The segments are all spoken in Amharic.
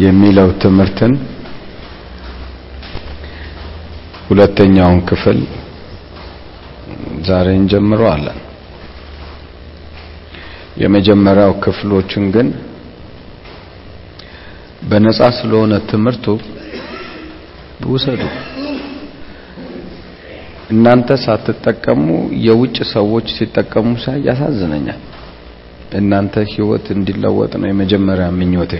የሚለው ትምህርትን ሁለተኛውን ክፍል ዛሬ እንጀምረዋለን። የመጀመሪያው ክፍሎችን ግን በነጻ ስለሆነ ትምህርቱ ውሰዱ። እናንተ ሳትጠቀሙ የውጭ ሰዎች ሲጠቀሙ ሳይ ያሳዝነኛል። እናንተ ህይወት እንዲለወጥ ነው የመጀመሪያ ምኞቴ።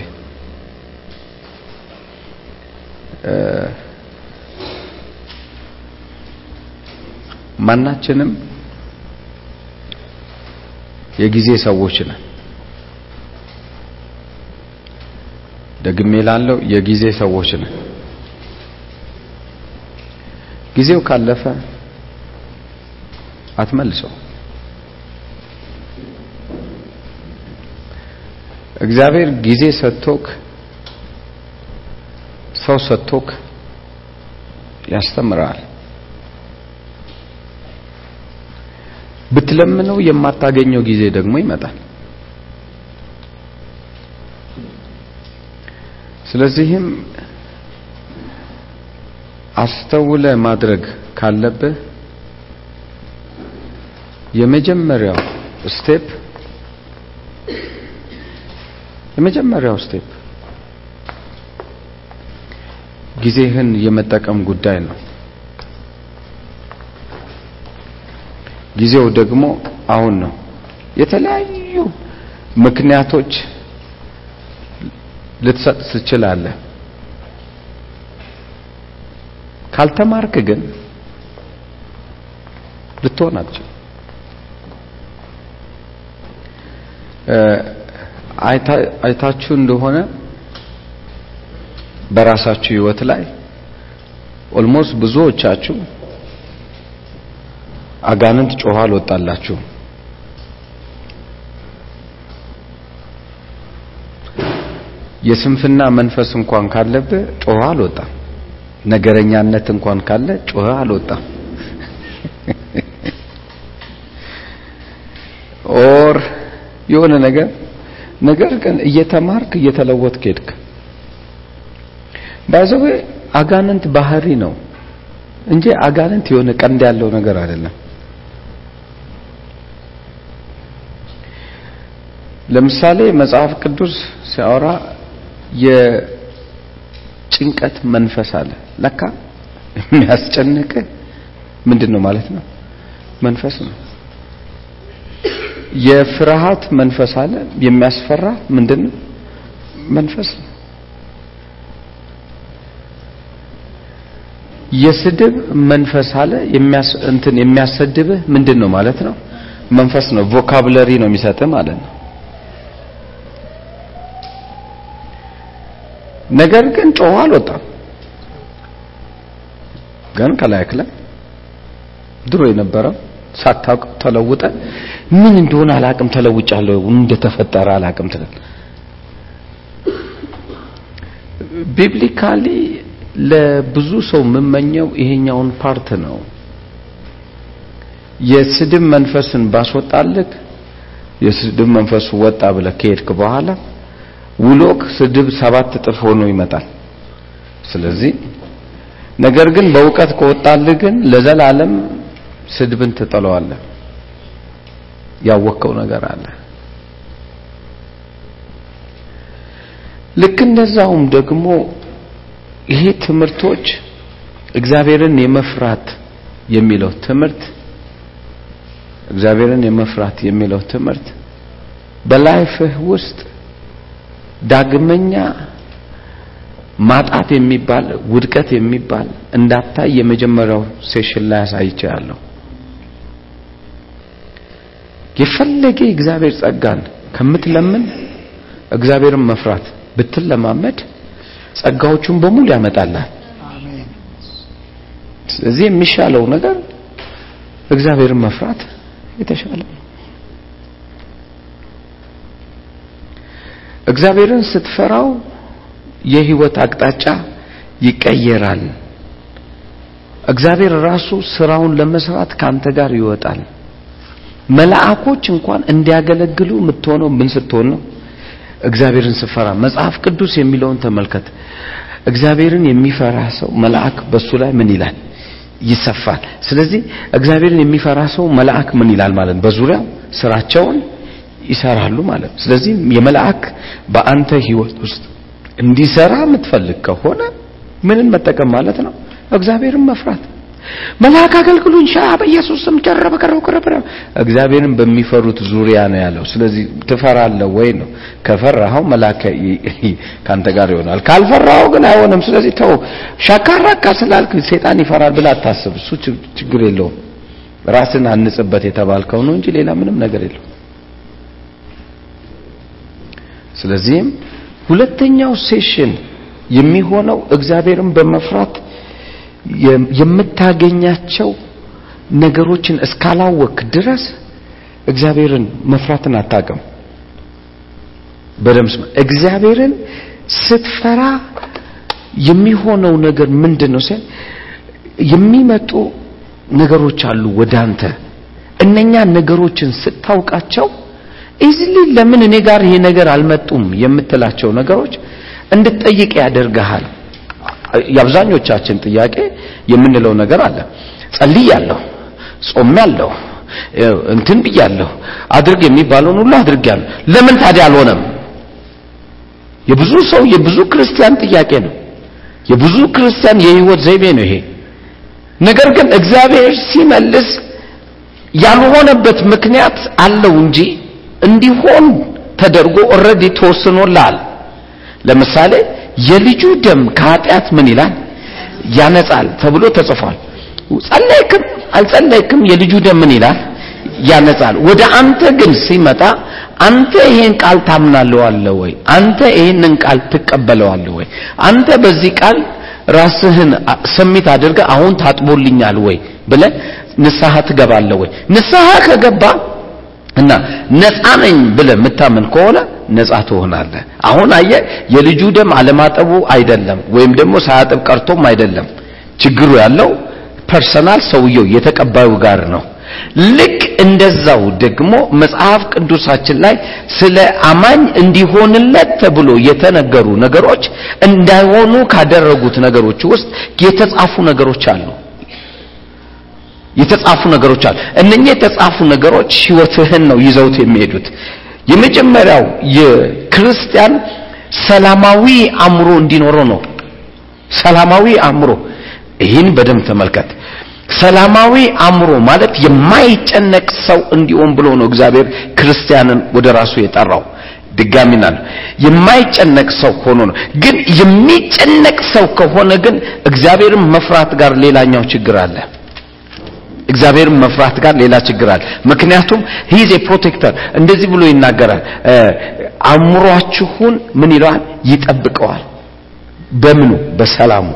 ማናችንም የጊዜ ሰዎች ነን። ደግሜ ላለው የጊዜ ሰዎች ነን። ጊዜው ካለፈ አትመልሰው። እግዚአብሔር ጊዜ ሰጥቶክ ሰው ሰጥቶክ ያስተምራል። ብትለምነው የማታገኘው ጊዜ ደግሞ ይመጣል። ስለዚህም አስተውለ ማድረግ ካለብህ የመጀመሪያው step የመጀመሪያው step ጊዜህን የመጠቀም ጉዳይ ነው። ጊዜው ደግሞ አሁን ነው። የተለያዩ ምክንያቶች ልትሰጥ ትችላለህ። ካልተማርክ ግን ልትሆን አትችልም። አይታችሁ እንደሆነ በራሳችሁ ህይወት ላይ almost ብዙዎቻችሁ አጋንንት ጮኸ አልወጣላችሁ። የስንፍና መንፈስ እንኳን ካለብህ ጮኸ አልወጣም። ነገረኛነት እንኳን ካለ ጮኸ አልወጣም። or የሆነ ነገር ነገር ግን እየተማርክ እየተለወጥክ ሄድክ። by the way አጋንንት ባህሪ ነው እንጂ አጋንንት የሆነ ቀንድ ያለው ነገር አይደለም። ለምሳሌ መጽሐፍ ቅዱስ ሲያወራ የጭንቀት መንፈስ አለ። ለካ የሚያስጨንቅ ምንድን ነው ማለት ነው? መንፈስ ነው። የፍርሃት መንፈስ አለ። የሚያስፈራ ምንድን ነው? መንፈስ ነው። የስድብ መንፈስ አለ። እንትን የሚያሰድብህ ምንድን ነው ማለት ነው? መንፈስ ነው። vocabulary ነው የሚሰጥህ ማለት ነው። ነገር ግን ጮኸ አልወጣም። ግን ከላይክ ላይ ድሮ የነበረው ሳታውቅ ተለውጠ ምን እንደሆነ አላቅም ተለውጫለሁ እንደተፈጠረ አላቅም ትላል። biblically ለብዙ ሰው የምመኘው ይሄኛውን part ነው። የስድብ መንፈስን ባስወጣልክ የስድብ መንፈሱ ወጣ ብለህ ከሄድክ በኋላ ውሎክ ስድብ ሰባት እጥፍ ሆኖ ይመጣል። ስለዚህ ነገር ግን በእውቀት ከወጣልህ ግን ለዘላለም ስድብን ትጠለዋለህ። ያወቀው ነገር አለ። ልክ እንደዛውም ደግሞ ይሄ ትምህርቶች እግዚአብሔርን የመፍራት የሚለው ትምህርት እግዚአብሔርን የመፍራት የሚለው ትምህርት በላይፍህ ውስጥ ዳግመኛ ማጣት የሚባል ውድቀት የሚባል እንዳታይ የመጀመሪያው ሴሽን ላይ አሳይቻለሁ። የፈለገ እግዚአብሔር ጸጋን ከምትለምን እግዚአብሔርን መፍራት ብትለማመድ ጸጋዎቹን በሙሉ ያመጣልሃል። ስለዚህ የሚሻለው ነገር እግዚአብሔርን መፍራት የተሻለ ነው። እግዚአብሔርን ስትፈራው የህይወት አቅጣጫ ይቀየራል። እግዚአብሔር ራሱ ስራውን ለመስራት ካንተ ጋር ይወጣል። መልአኮች እንኳን እንዲያገለግሉ የምትሆነው ምን ስትሆን ነው? እግዚአብሔርን ስፈራ መጽሐፍ ቅዱስ የሚለውን ተመልከት። እግዚአብሔርን የሚፈራ ሰው መልአክ በሱ ላይ ምን ይላል? ይሰፋል። ስለዚህ እግዚአብሔርን የሚፈራ ሰው መልአክ ምን ይላል ማለት? በዙሪያው ስራቸውን ይሰራሉ ማለት ስለዚህ የመልአክ በአንተ ህይወት ውስጥ እንዲሰራ የምትፈልግ ከሆነ ምንን መጠቀም ማለት ነው? እግዚአብሔርን መፍራት። መልአክ አገልግሉኝ ሻ በኢየሱስ ስም ጀረበ ቀረው ቀረበ እግዚአብሔርን በሚፈሩት ዙሪያ ነው ያለው። ስለዚህ ትፈራለህ ወይ ነው። ከፈራኸው መልአክ ካንተ ጋር ይሆናል። ካልፈራኸው ግን አይሆንም። ስለዚህ ተው። ሻካራካ ስላልክ ሰይጣን ይፈራል ብለህ አታስብ። እሱ ችግር የለውም። ራስን አንጽበት የተባልከው ነው እንጂ ሌላ ምንም ነገር የለውም። ስለዚህም ሁለተኛው ሴሽን የሚሆነው እግዚአብሔርን በመፍራት የምታገኛቸው ነገሮችን እስካላወክ ድረስ እግዚአብሔርን መፍራትን አታውቅም። በደምስ እግዚአብሔርን ስትፈራ የሚሆነው ነገር ምንድን ነው ሲል የሚመጡ ነገሮች አሉ ወደ አንተ። እነኛ ነገሮችን ስታውቃቸው easily ለምን እኔ ጋር ይሄ ነገር አልመጡም የምትላቸው ነገሮች እንድትጠይቅ ያደርግሃል። የአብዛኞቻችን ጥያቄ የምንለው ነገር አለ። ጸልያለሁ፣ ጾሜያለሁ፣ እንትን ብያለሁ፣ አድርግ የሚባለውን ሁሉ አድርጌያለሁ። ለምን ታዲያ አልሆነም? የብዙ ሰው የብዙ ክርስቲያን ጥያቄ ነው። የብዙ ክርስቲያን የህይወት ዘይቤ ነው ይሄ። ነገር ግን እግዚአብሔር ሲመልስ ያልሆነበት ምክንያት አለው እንጂ እንዲሆን ተደርጎ already ተወስኖልሃል። ለምሳሌ የልጁ ደም ከኃጢአት ምን ይላል ያነጻል ተብሎ ተጽፏል። ጸለይክም አልጸለይክም የልጁ ደም ምን ይላል ያነጻል። ወደ አንተ ግን ሲመጣ አንተ ይሄን ቃል ታምናለህ ወይ? አንተ ይሄንን ቃል ትቀበለዋለህ ወይ? አንተ በዚህ ቃል ራስህን ሰሚት አድርገህ አሁን ታጥቦልኛል ወይ ብለህ ንስሐ ትገባለህ ወይ? ንስሐ ከገባ እና ነፃ ነኝ ብለህ የምታምን ከሆነ ነፃ ትሆናለህ። አሁን አየ የልጁ ደም አለማጠቡ አይደለም፣ ወይም ደግሞ ሳያጥብ ቀርቶም አይደለም። ችግሩ ያለው personal ሰውየው የተቀባዩ ጋር ነው። ልክ እንደዛው ደግሞ መጽሐፍ ቅዱሳችን ላይ ስለ አማኝ እንዲሆንለት ተብሎ የተነገሩ ነገሮች እንዳይሆኑ ካደረጉት ነገሮች ውስጥ የተጻፉ ነገሮች አሉ። የተጻፉ ነገሮች አሉ። እነኚህ የተጻፉ ነገሮች ህይወትህን ነው ይዘውት የሚሄዱት። የመጀመሪያው የክርስቲያን ሰላማዊ አእምሮ እንዲኖረው ነው። ሰላማዊ አእምሮ ይህን በደንብ ተመልከት። ሰላማዊ አእምሮ ማለት የማይጨነቅ ሰው እንዲሆን ብሎ ነው እግዚአብሔር ክርስቲያንን ወደ ራሱ የጠራው። ድጋሚና የማይጨነቅ ሰው ሆኖ ነው። ግን የሚጨነቅ ሰው ከሆነ ግን እግዚአብሔርን መፍራት ጋር ሌላኛው ችግር አለ። እግዚአብሔርን መፍራት ጋር ሌላ ችግር አለ። ምክንያቱም he's protector እንደዚህ ብሎ ይናገራል። አእምሯችሁን ምን ይለዋል? ይጠብቀዋል። በምኑ? በሰላሙ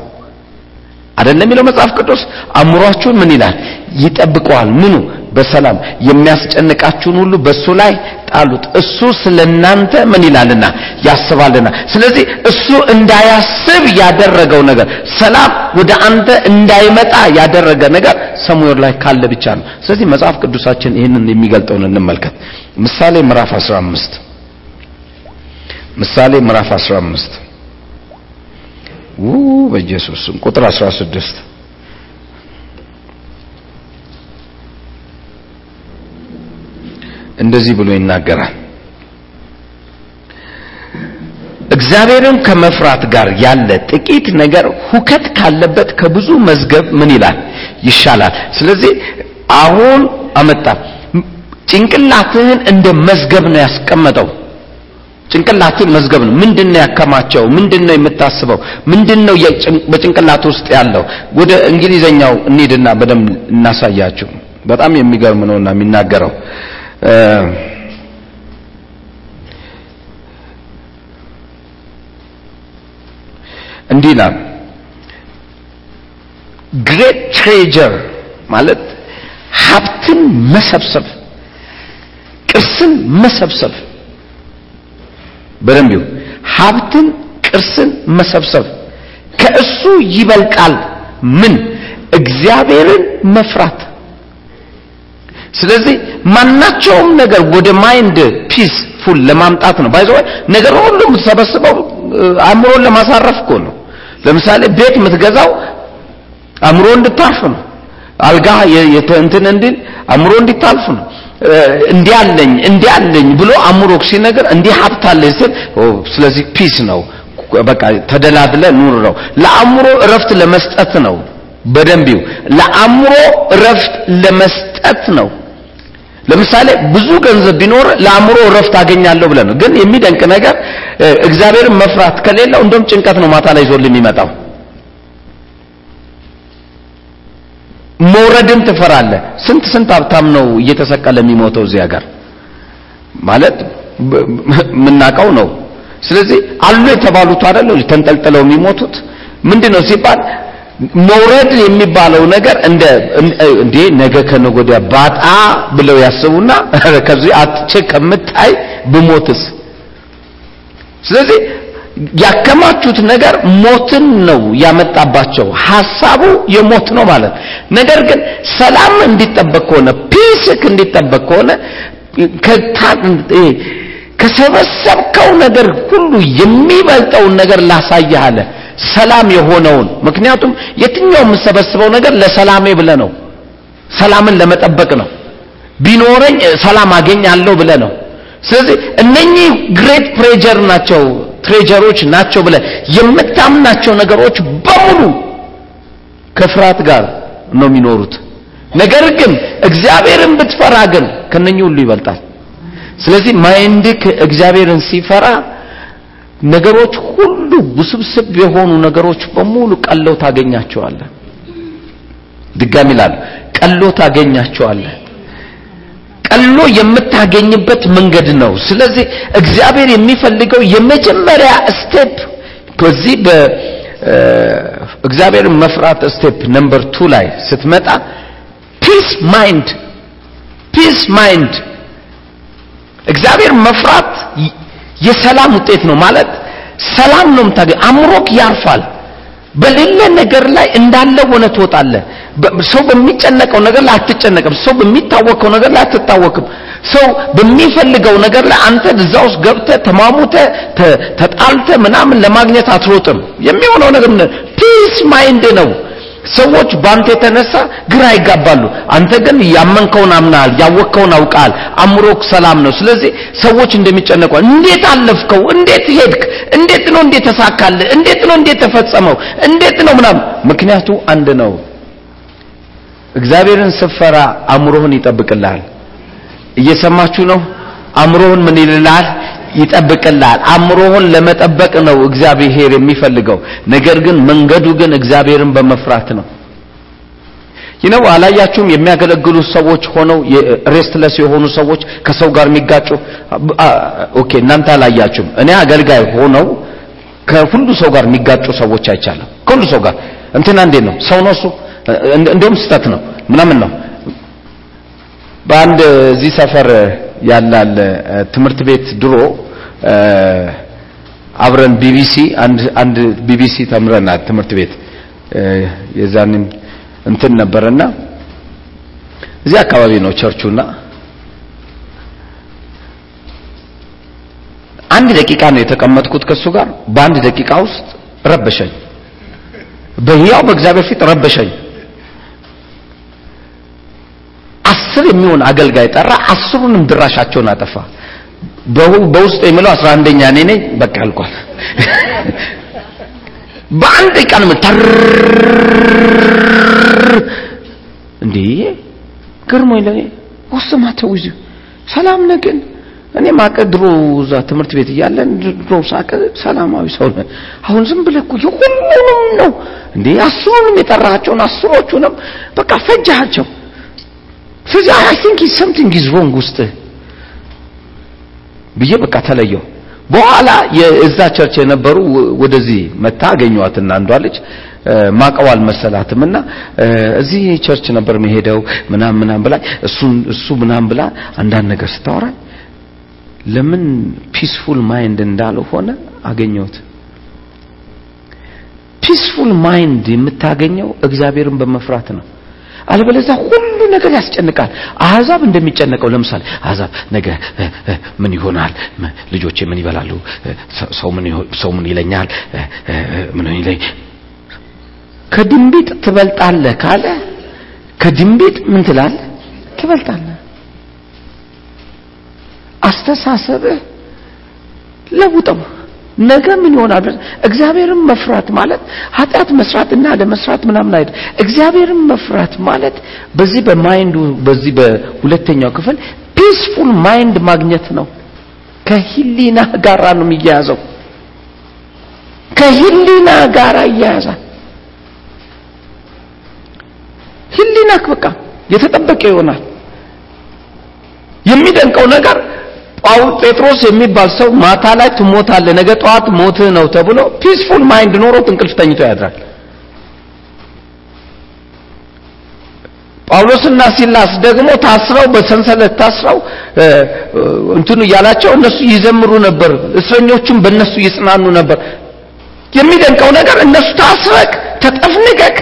አይደለም የሚለው መጽሐፍ ቅዱስ። አእምሯችሁን ምን ይላል? ይጠብቀዋል። ምኑ? በሰላም የሚያስጨንቃችሁን ሁሉ በሱ ላይ ጣሉት፣ እሱ ስለናንተ ምን ይላልና ያስባልና። ስለዚህ እሱ እንዳያስብ ያደረገው ነገር ሰላም ወደ አንተ እንዳይመጣ ያደረገ ነገር ሰሙዌር ላይ ካለ ብቻ ነው። ስለዚህ መጽሐፍ ቅዱሳችን ይህንን የሚገልጠውን እንመልከት። ምሳሌ ምዕራፍ 15 ምሳሌ ምዕራፍ 15 ው በኢየሱስ ቁጥር 16 እንደዚህ ብሎ ይናገራል። እግዚአብሔርን ከመፍራት ጋር ያለ ጥቂት ነገር ሁከት ካለበት ከብዙ መዝገብ ምን ይላል ይሻላል። ስለዚህ አሁን አመጣ ጭንቅላትህን እንደ መዝገብ ነው ያስቀመጠው። ጭንቅላትህን መዝገብ ነው። ምንድነው ያከማቸው? ምንድነው የምታስበው? ምንድነው በጭንቅላት ውስጥ ያለው? ወደ እንግሊዘኛው እንሂድና በደንብ እናሳያችሁ። በጣም የሚገርም ነውና የሚናገረው እንዲህ ይላል። ግሬት ትሬጀር ማለት ሀብትን መሰብሰብ ቅርስን መሰብሰብ። በደንብ ሀብትን ቅርስን መሰብሰብ። ከእሱ ይበልጣል። ምን? እግዚአብሔርን መፍራት ስለዚህ ማናቸውም ነገር ወደ mind peaceful ለማምጣት ነው. by the way ነገር ሁሉ የምትሰበስበው አእምሮን ለማሳረፍ እኮ ነው። ለምሳሌ ቤት የምትገዛው አእምሮ እንድታርፍ ነው። አልጋ እንትን እንዲል አእምሮ እንድታርፍ ነው። እንዲያለኝ እንዲያለኝ ብሎ አእምሮ ሲነገር እንዲህ ሀብታለኝ ስል ስለዚህ ፒስ ነው። በቃ ተደላድለ ኑር ነው። ለአእምሮ እረፍት ለመስጠት ነው። በደንቢው ለአእምሮ እረፍት ለመስጠት ነው ለምሳሌ ብዙ ገንዘብ ቢኖር ለአእምሮ እረፍት አገኛለሁ ብለን ነው። ግን የሚደንቅ ነገር እግዚአብሔርን መፍራት ከሌለው እንደውም ጭንቀት ነው ማታ ላይ ይዞል የሚመጣው። መውረድን ትፈራለህ። ስንት ስንት ሀብታም ነው እየተሰቀለ የሚሞተው እዚህ ሀገር? ማለት የምናውቀው ነው። ስለዚህ አሉ የተባሉት አይደል? ተንጠልጥለው የሚሞቱት ምንድነው ሲባል መውረድ የሚባለው ነገር እንደ እንዴ ነገ ከነገ ወዲያ ባጣ ብለው ያስቡና ከዚህ አጥቼ ከምታይ ብሞትስ? ስለዚህ ያከማቹት ነገር ሞትን ነው ያመጣባቸው። ሐሳቡ የሞት ነው ማለት። ነገር ግን ሰላም እንዲጠበቅ ከሆነ peace ክ እንዲጠበቅ ከሆነ ከሰበሰብከው ነገር ሁሉ የሚበልጠውን ነገር ላሳይህ ሰላም የሆነውን። ምክንያቱም የትኛው የምሰበስበው ነገር ለሰላሜ ብለ ነው። ሰላምን ለመጠበቅ ነው። ቢኖረኝ ሰላም አገኛለሁ ብለ ነው። ስለዚህ እነኚህ great treasure ናቸው treasure ኦች ናቸው ብለ የምታምናቸው ነገሮች በሙሉ ከፍርሃት ጋር ነው የሚኖሩት። ነገር ግን እግዚአብሔርን ብትፈራ ግን ከነኚህ ሁሉ ይበልጣል። ስለዚህ ማይንድክ እግዚአብሔርን ሲፈራ ነገሮች ሁሉ ውስብስብ የሆኑ ነገሮች በሙሉ ቀለው ታገኛቸዋለህ። ድጋሚ ላሉ ቀሎ ታገኛቸዋለህ። ቀሎ የምታገኝበት መንገድ ነው። ስለዚህ እግዚአብሔር የሚፈልገው የመጀመሪያ step በዚህ በእግዚአብሔር መፍራት step number two ላይ ስትመጣ peace mind peace mind እግዚአብሔር መፍራት የሰላም ውጤት ነው ማለት ሰላም ነው የምታገኝ አእምሮክ ያርፋል። በሌለ ነገር ላይ እንዳለ ሆነ ትወጣለህ። ሰው በሚጨነቀው ነገር ላይ አትጨነቅም። ሰው በሚታወቀው ነገር ላይ አትታወቅም ሰው በሚፈልገው ነገር ላይ አንተ እዛ ውስጥ ገብተ ተማሙተ ተጣልተ ምናምን ለማግኘት አትሮጥም። የሚሆነው ነገር peace mind ነው ሰዎች ባንተ የተነሳ ግራ ይጋባሉ። አንተ ግን ያመንከውን አምናል ያወቅከውን አውቃል። አእምሮክ ሰላም ነው። ስለዚህ ሰዎች እንደሚጨነቁ እንዴት አለፍከው? እንዴት ሄድክ? እንዴት ነው? እንዴት ተሳካለ እንዴት ነው? እንዴት ተፈጸመው? እንዴት ነው? ምናምን። ምክንያቱ አንድ ነው። እግዚአብሔርን ስፈራ አእምሮህን ይጠብቅልሃል። እየሰማችሁ ነው? አእምሮህን ምን ይልልሃል ይጠብቅልሃል። አእምሮህን ለመጠበቅ ነው እግዚአብሔር የሚፈልገው። ነገር ግን መንገዱ ግን እግዚአብሔርን በመፍራት ነው። ይነው አላያችሁም? የሚያገለግሉ ሰዎች ሆነው restless የሆኑ ሰዎች ከሰው ጋር የሚጋጩ? okay እናንተ አላያችሁም። እኔ አገልጋይ ሆነው ከሁሉ ሰው ጋር የሚጋጩ ሰዎች አይቻለሁ ከሁሉ ሰው ጋር። እንትና እንዴት ነው? ሰው ነው እሱ? እንደውም ስተት ነው። ምናምን ነው። በአንድ እዚህ ሰፈር ያላል ትምህርት ቤት ድሮ አብረን ቢቢሲ አንድ ቢቢሲ ተምረናል ትምህርት ቤት። የዛንን እንትን ነበርና እዚህ አካባቢ ነው ቸርቹና አንድ ደቂቃ ነው የተቀመጥኩት ከሱ ጋር። በአንድ ደቂቃ ውስጥ ረበሸኝ። በህያው በእግዚአብሔር ፊት ረበሸኝ። አስር የሚሆን አገልጋይ ጠራ አስሩንም ድራሻቸውን አጠፋ በውስጥ የሚለው አስራ አንደኛ እኔ ነኝ። በቃ አልቋል በአንድ ቀን ምተር እንዴ? ገርሞኝ ለኔ ወስማተው ይዙ ሰላም ነህ ግን እኔ ማቀ ድሮ እዛ ትምህርት ቤት እያለን ድሮ ሳቀ ሰላማዊ ሰው ነህ አሁን ዝም ብለህ እኮ ነው እንዴ? አስሩንም የጠራቸውን አስሮቹንም በቃ ፈጃቸው ስለዚህ I think something is wrong ውስጥ ብዬ በቃ ተለየው በኋላ የእዛ church የነበሩ ወደዚህ መታ አገኘዋትና አንዷ ልጅ ማቀው አልመሰላትምና እዚህ church ነበር መሄደው ምናም ምናም ብላ እሱ እሱ ምናም ብላ አንዳንድ ነገር ስታወራ ለምን peaceful mind እንዳልሆነ አገኘሁት። peaceful mind የምታገኘው እግዚአብሔርን በመፍራት ነው አለበለዚያ ሁሉ ነገር ያስጨንቃል። አሕዛብ እንደሚጨነቀው ለምሳሌ አሕዛብ ነገ ምን ይሆናል? ልጆቼ ምን ይበላሉ? ሰው- ምን ይለኛል? ምን ይለኝ ከድንቢጥ ትበልጣለህ ካለ ከድንቢጥ ምን ትላለህ? ትበልጣለህ። አስተሳሰብህ ለውጠው። ነገ ምን ይሆናል? እግዚአብሔርን መፍራት ማለት ኃጢአት መስራት እና ለመስራት ምናምን አይደል። እግዚአብሔርን መፍራት ማለት በዚህ በ mind ኡ በዚህ በሁለተኛው ክፍል peaceful mind ማግኘት ነው። ከህሊና ጋራ ነው የሚያያዘው። ከህሊና ጋራ ይያያዛል። ህሊናክ በቃ የተጠበቀ ይሆናል። የሚደንቀው ነገር ጳውል ጴጥሮስ የሚባል ሰው ማታ ላይ ትሞታለህ፣ ነገ ጠዋት ሞትህ ነው ተብሎ peaceful mind ኖሮት እንቅልፍ ተኝቶ ያድራል። ጳውሎስና ሲላስ ደግሞ ታስረው በሰንሰለት ታስረው እንትኑ እያላቸው እነሱ ይዘምሩ ነበር፣ እስረኞቹም በእነሱ ይጽናኑ ነበር። የሚደንቀው ነገር እነሱ ታስረክ ተጠፍንገክ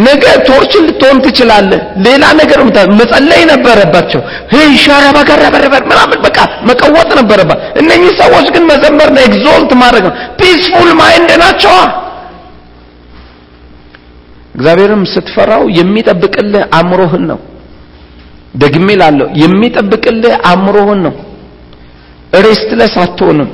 ነገ torture ልትሆን ትችላለህ። ሌላ ነገር መጸለይ ነበረባቸው። ሄይ ሻራ በገረ በረበር ምናምን በቃ መቀወጥ ነበረባት። እነኚህ ሰዎች ግን መዘመር ነው፣ exalt ማድረግ ነው። peaceful mind ናቸዋ። እግዚአብሔርም ስትፈራው የሚጠብቅልህ አእምሮህን ነው። ደግሜ ላለሁ የሚጠብቅልህ አእምሮህን ነው። ሬስትለስ አትሆንም።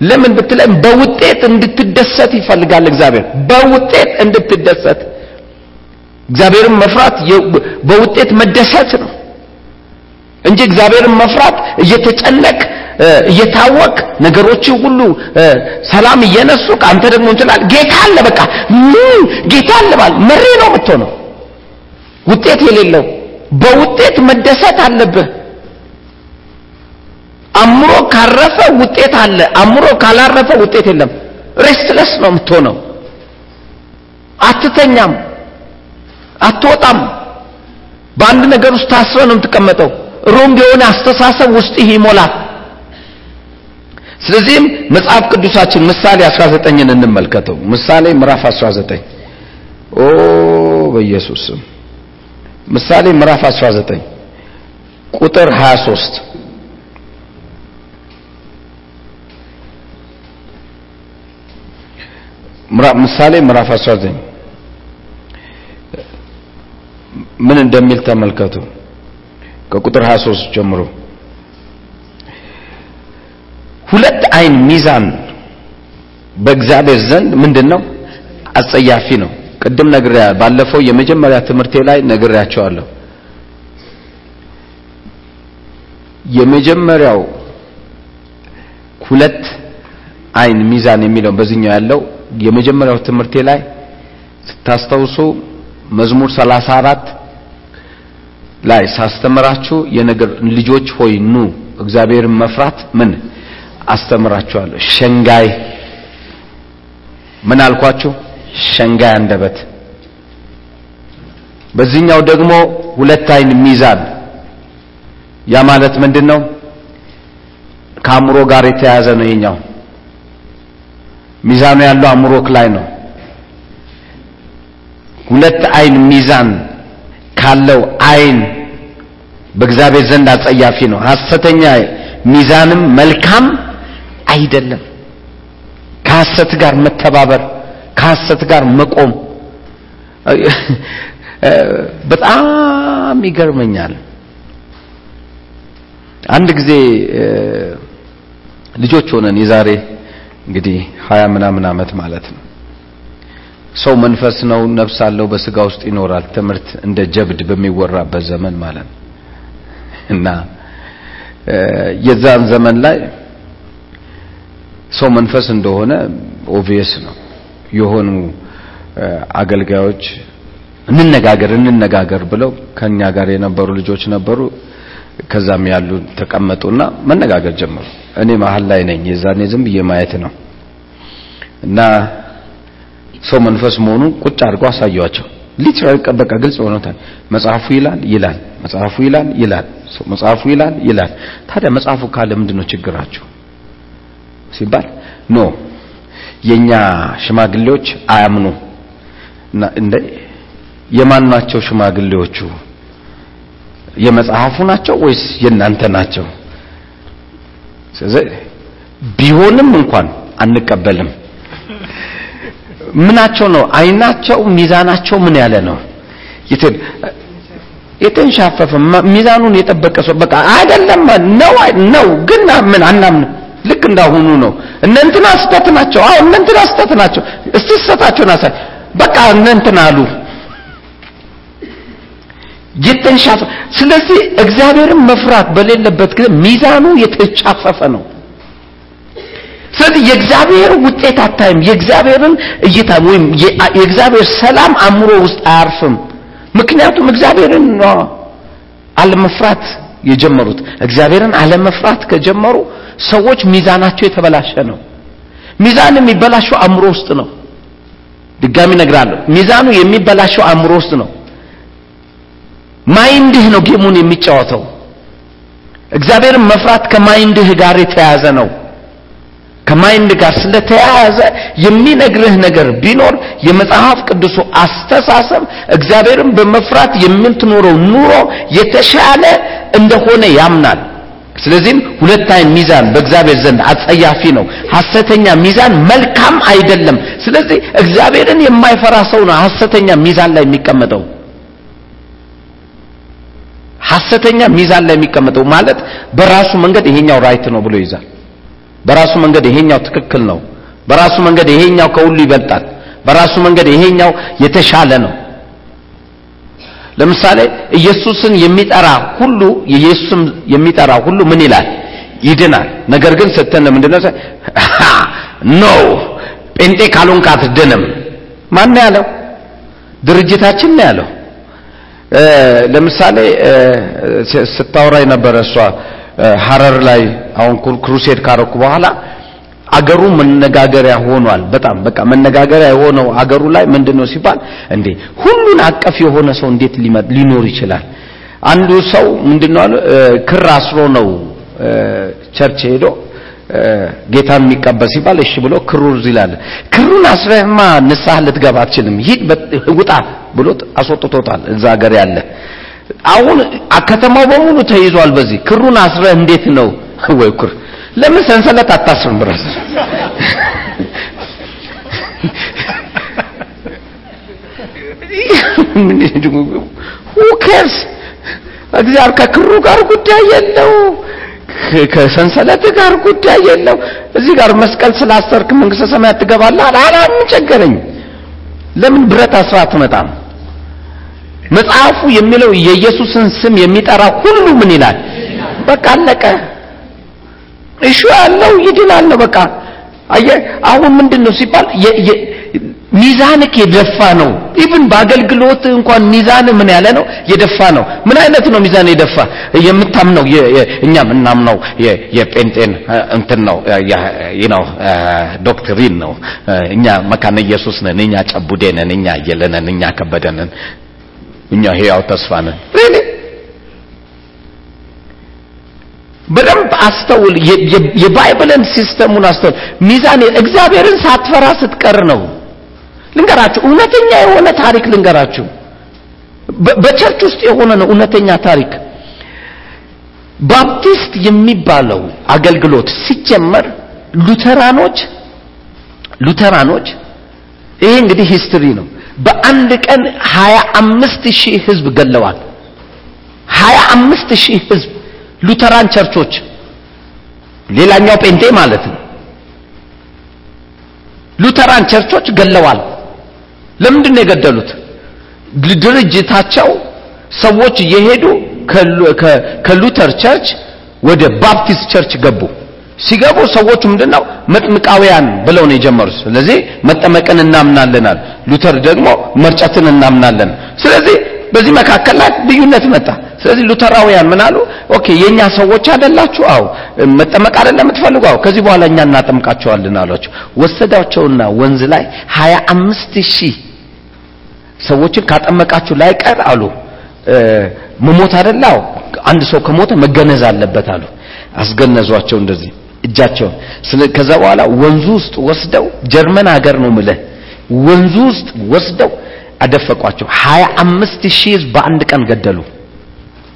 ለምን ብትለም በውጤት እንድትደሰት ይፈልጋል እግዚአብሔር። በውጤት እንድትደሰት። እግዚአብሔርን መፍራት በውጤት መደሰት ነው እንጂ እግዚአብሔርን መፍራት እየተጨነቅ እየታወቅ ነገሮች ሁሉ ሰላም እየነሱ አንተ ደግሞ እንትላል ጌታ አለ በቃ። ጌታ አለ ማለት መሪ ነው የምትሆነው። ውጤት የሌለው በውጤት መደሰት አለብህ አእምሮ ካረፈ ውጤት አለ። አእምሮ ካላረፈ ውጤት የለም። restless ነው የምትሆነው። አትተኛም፣ አትወጣም። በአንድ ነገር ውስጥ ታስረ ነው የምትቀመጠው። wrong የሆነ አስተሳሰብ ውስጥህ ይሞላል። ስለዚህም መጽሐፍ ቅዱሳችን ምሳሌ 19ን እንመልከተው። ምሳሌ ምዕራፍ 19 ኦ በኢየሱስ ምሳሌ ምዕራፍ 19 ቁጥር 23 ምዕራፍ ምሳሌ ምዕራፍ 19 ምን እንደሚል ተመልከቱ። ከቁጥር 23 ጀምሮ ሁለት አይን ሚዛን በእግዚአብሔር ዘንድ ምንድነው? አጸያፊ ነው። ቅድም ነግሬያ ባለፈው የመጀመሪያ ትምህርቴ ላይ ነግሬያቸዋለሁ። የመጀመሪያው ሁለት አይን ሚዛን የሚለው በዚህኛው ያለው የመጀመሪያው ትምህርቴ ላይ ስታስታውሱ መዝሙር 34 ላይ ሳስተምራችሁ የነገር ልጆች ሆይ ኑ እግዚአብሔርን መፍራት ምን አስተምራችኋለሁ። ሸንጋይ ምን አልኳችሁ? ሸንጋይ አንደበት። በዚህኛው ደግሞ ሁለት አይን ሚዛን ያ ማለት ምንድን ነው? ከአእምሮ ጋር የተያያዘ ነው። የኛው ሚዛኑ ያለው አእምሮክ ላይ ነው። ሁለት አይን ሚዛን ካለው አይን በእግዚአብሔር ዘንድ አጸያፊ ነው። ሐሰተኛ ሚዛንም መልካም አይደለም። ከሐሰት ጋር መተባበር፣ ከሐሰት ጋር መቆም በጣም ይገርመኛል። አንድ ጊዜ ልጆች ሆነን የዛሬ እንግዲህ ሀያ ምናምን ዓመት ማለት ነው። ሰው መንፈስ ነው፣ ነፍስ አለው፣ በስጋ ውስጥ ይኖራል። ትምህርት እንደ ጀብድ በሚወራበት ዘመን ማለት ነው እና የዛን ዘመን ላይ ሰው መንፈስ እንደሆነ obvious ነው። የሆኑ አገልጋዮች እንነጋገር እንነጋገር ብለው ከኛ ጋር የነበሩ ልጆች ነበሩ። ከዛም ያሉ ተቀመጡና መነጋገር ጀመሩ። እኔ መሀል ላይ ነኝ። የዛኔ ዝም ብዬ ማየት ነው እና ሰው መንፈስ መሆኑን ቁጭ አድርገው አሳየዋቸው። literally በቃ ግልጽ ሆኖታል። መጽሐፉ ይላል ይላል፣ መጽሐፉ ይላል ይላል፣ መጽሐፉ ይላል ይላል። ታዲያ መጽሐፉ ካለ ምንድነው ችግራችሁ ሲባል no የኛ ሽማግሌዎች አያምኑ እንደ የማን ናቸው ሽማግሌዎቹ የመጽሐፉ ናቸው ወይስ የእናንተ ናቸው ስለዚህ ቢሆንም እንኳን አንቀበልም። ምናቸው ነው? አይናቸው ሚዛናቸው ምን ያለ ነው? የተንሻፈፈ ሚዛኑን የጠበቀ ሰው በቃ አይደለም። ነው ነው ግን ምን አናምን። ልክ እንዳሁኑ ነው። እነ እንትና ስተት ናቸው። አዎ እነ እንትና ስተት ናቸው። እስቲ ስተታቸውን አሳይ። በቃ እነ እንትና አሉ የተንሻፈ ስለዚህ እግዚአብሔርን መፍራት በሌለበት ጊዜ ሚዛኑ የተንሻፈፈ ነው። ስለዚህ የእግዚአብሔር ውጤት አታይም። የእግዚአብሔርን እይታ ወይም የእግዚአብሔር ሰላም አእምሮ ውስጥ አያርፍም። ምክንያቱም እግዚአብሔርን አለመፍራት የጀመሩት። እግዚአብሔርን አለመፍራት ከጀመሩ ሰዎች ሚዛናቸው የተበላሸ ነው። ሚዛን የሚበላሸው አእምሮ ውስጥ ነው። ድጋሚ ነግራለሁ ሚዛኑ የሚበላሸው አእምሮ ውስጥ ነው mind ህ ነው game ኡን የሚጫወተው። እግዚአብሔርን መፍራት ከ mind ህ ጋር የተያያዘ ነው። ከ mind ጋር ስለተያያዘ የሚነግርህ ነገር ቢኖር የመጽሐፍ ቅዱሱ አስተሳሰብ እግዚአብሔርን በመፍራት የምትኖረው ኑሮ የተሻለ እንደሆነ ያምናል። ስለዚህም ሁለት ሚዛን በእግዚአብሔር ዘንድ አጸያፊ ነው። ሐሰተኛ ሚዛን መልካም አይደለም። ስለዚህ እግዚአብሔርን የማይፈራ ሰው ነው ሐሰተኛ ሚዛን ላይ የሚቀመጠው ሐሰተኛ ሚዛን ላይ የሚቀመጠው ማለት በራሱ መንገድ ይሄኛው right ነው ብሎ ይዛል በራሱ መንገድ ይሄኛው ትክክል ነው። በራሱ መንገድ ይሄኛው ከሁሉ ይበልጣል። በራሱ መንገድ ይሄኛው የተሻለ ነው። ለምሳሌ ኢየሱስን የሚጠራ ሁሉ ኢየሱስን የሚጠራ ሁሉ ምን ይላል? ይድናል። ነገር ግን ስተን ምንድነው no! ጴንጤ ካልሆንክ አትድንም። ማን ያለው? ድርጅታችን ነው ያለው ለምሳሌ ስታወራ የነበረ እሷ ሀረር ላይ አሁን crusade ካረኩ በኋላ አገሩ መነጋገሪያ ሆኗል። በጣም በቃ መነጋገሪያ የሆነው አገሩ ላይ ምንድነው ሲባል እንዴ ሁሉን አቀፍ የሆነ ሰው እንዴት ሊኖር ይችላል? አንዱ ሰው ምንድነው ክር አስሮ ነው church ሄዶ ጌታን የሚቀበል ሲባል እሺ ብሎ ክሩ ይላል። ክሩን አስረህማ ንስሐ ልትገባ አትችልም። ሂድ ውጣ ብሎ አስወጥቶታል። እዛ ሀገር ያለ አሁን ከተማው በሙሉ ተይዟል በዚህ። ክሩን አስረ እንዴት ነው? ወይ ክር ለምን ሰንሰለት አታስርም ብራስ ሁከርስ እግዚአብሔር ከክሩ ጋር ጉዳይ የለው ከሰንሰለት ጋር ጉዳይ የለው እዚህ ጋር መስቀል ስላሰርክ መንግስተ ሰማያት ትገባለህ አላ ምን ለምን ብረት አስራ አትመጣም? መጽሐፉ የሚለው የኢየሱስን ስም የሚጠራ ሁሉ ምን ይላል? በቃ አለቀ። እሹ ያለው ይድናል ነው በቃ። አሁን ምንድነው ሲባል ሚዛንክ የደፋ ነው። even በአገልግሎት እንኳን ሚዛን ምን ያለ ነው? የደፋ ነው። ምን አይነት ነው ሚዛን የደፋ? የምታምነው እኛ ምናምነው የጴንጤን እንትን ነው ነው doctrine ነው። እኛ መካነ ኢየሱስ ነን እኛ ጨቡዴ እኛ አየለነን እኛ ከበደንን እኛ ህያው ተስፋ ነን። በደንብ አስተውል። የ Bible ን system ኡን አስተውል። ሚዛን እግዚአብሔርን ሳትፈራ ስትቀር ነው ልንገራችሁ እውነተኛ የሆነ ታሪክ ልንገራችሁ። በ church ውስጥ የሆነ ነው እውነተኛ ታሪክ። ባፕቲስት የሚባለው አገልግሎት ሲጀመር ሉተራኖች ሉተራኖች ይሄ እንግዲህ history ነው። በአንድ ቀን ሀያ አምስት ሺህ ህዝብ ገለዋል። ሀያ አምስት ሺህ ህዝብ ሉተራን church ኦች። ሌላኛው ጴንጤ ማለት ነው። ሉተራን church ኦች ገለዋል ለምንድን ነው የገደሉት? ድርጅታቸው ሰዎች እየሄዱ ከሉተር church ወደ ባፕቲስት church ገቡ። ሲገቡ ሰዎቹ ምንድነው? መጥምቃውያን ብለው ነው የጀመሩት። ስለዚህ መጠመቅን እናምናለናል ሉተር ደግሞ መርጨትን እናምናለን። ስለዚህ በዚህ መካከል ላይ ልዩነት መጣ። ስለዚህ ሉተራውያን ምን አሉ? okay የኛ ሰዎች አይደላችሁ? አው መጠመቅ አይደለም የምትፈልጉ? አው ከዚህ በኋላ እኛ እናጠምቃቸዋለን አሏቸው። ወሰዳቸውና ወንዝ ላይ 25 ሺህ ሰዎችን ካጠመቃችሁ ላይ ቀር አሉ መሞት አይደላው አንድ ሰው ከሞተ መገነዝ አለበት አሉ። አስገነዟቸው እንደዚህ እጃቸውን። ከዛ በኋላ ወንዙ ውስጥ ወስደው ጀርመን ሀገር ነው ምልህ ወንዙ ውስጥ ወስደው አደፈቋቸው። ሀያ አምስት ሺህ ህዝብ በአንድ ቀን ገደሉ።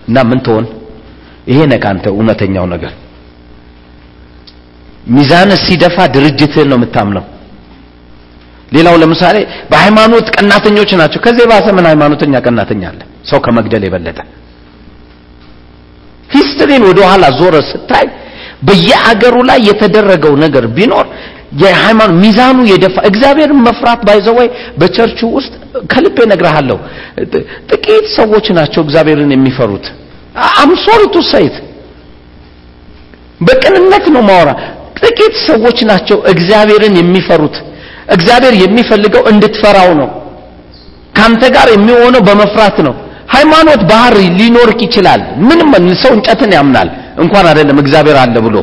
እና ምን ትሆን? ይሄ ነህ ከአንተ እውነተኛው ነገር። ሚዛን ሲደፋ ድርጅትህን ነው የምታምነው። ሌላው ለምሳሌ በሃይማኖት ቀናተኞች ናቸው። ከዚህ የባሰ ምን ሃይማኖተኛ ቀናተኛ አለ? ሰው ከመግደል የበለጠ። history ን ወደ ኋላ ዞረ ስታይ በየአገሩ ላይ የተደረገው ነገር ቢኖር የሃይማኖት ሚዛኑ የደፋ እግዚአብሔርን መፍራት ባይዘወይ በቸርቹ ውስጥ ከልቤ እነግርሃለሁ። ጥ- ጥቂት ሰዎች ናቸው እግዚአብሔርን የሚፈሩት። I'm said በቅንነት ነው ማወራ ጥቂት ሰዎች ናቸው እግዚአብሔርን የሚፈሩት። እግዚአብሔር የሚፈልገው እንድትፈራው ነው። ካንተ ጋር የሚሆነው በመፍራት ነው። ሃይማኖት ባህር ሊኖርህ ይችላል። ምንም ሰው እንጨትን ያምናል። እንኳን አይደለም እግዚአብሔር አለ ብሎ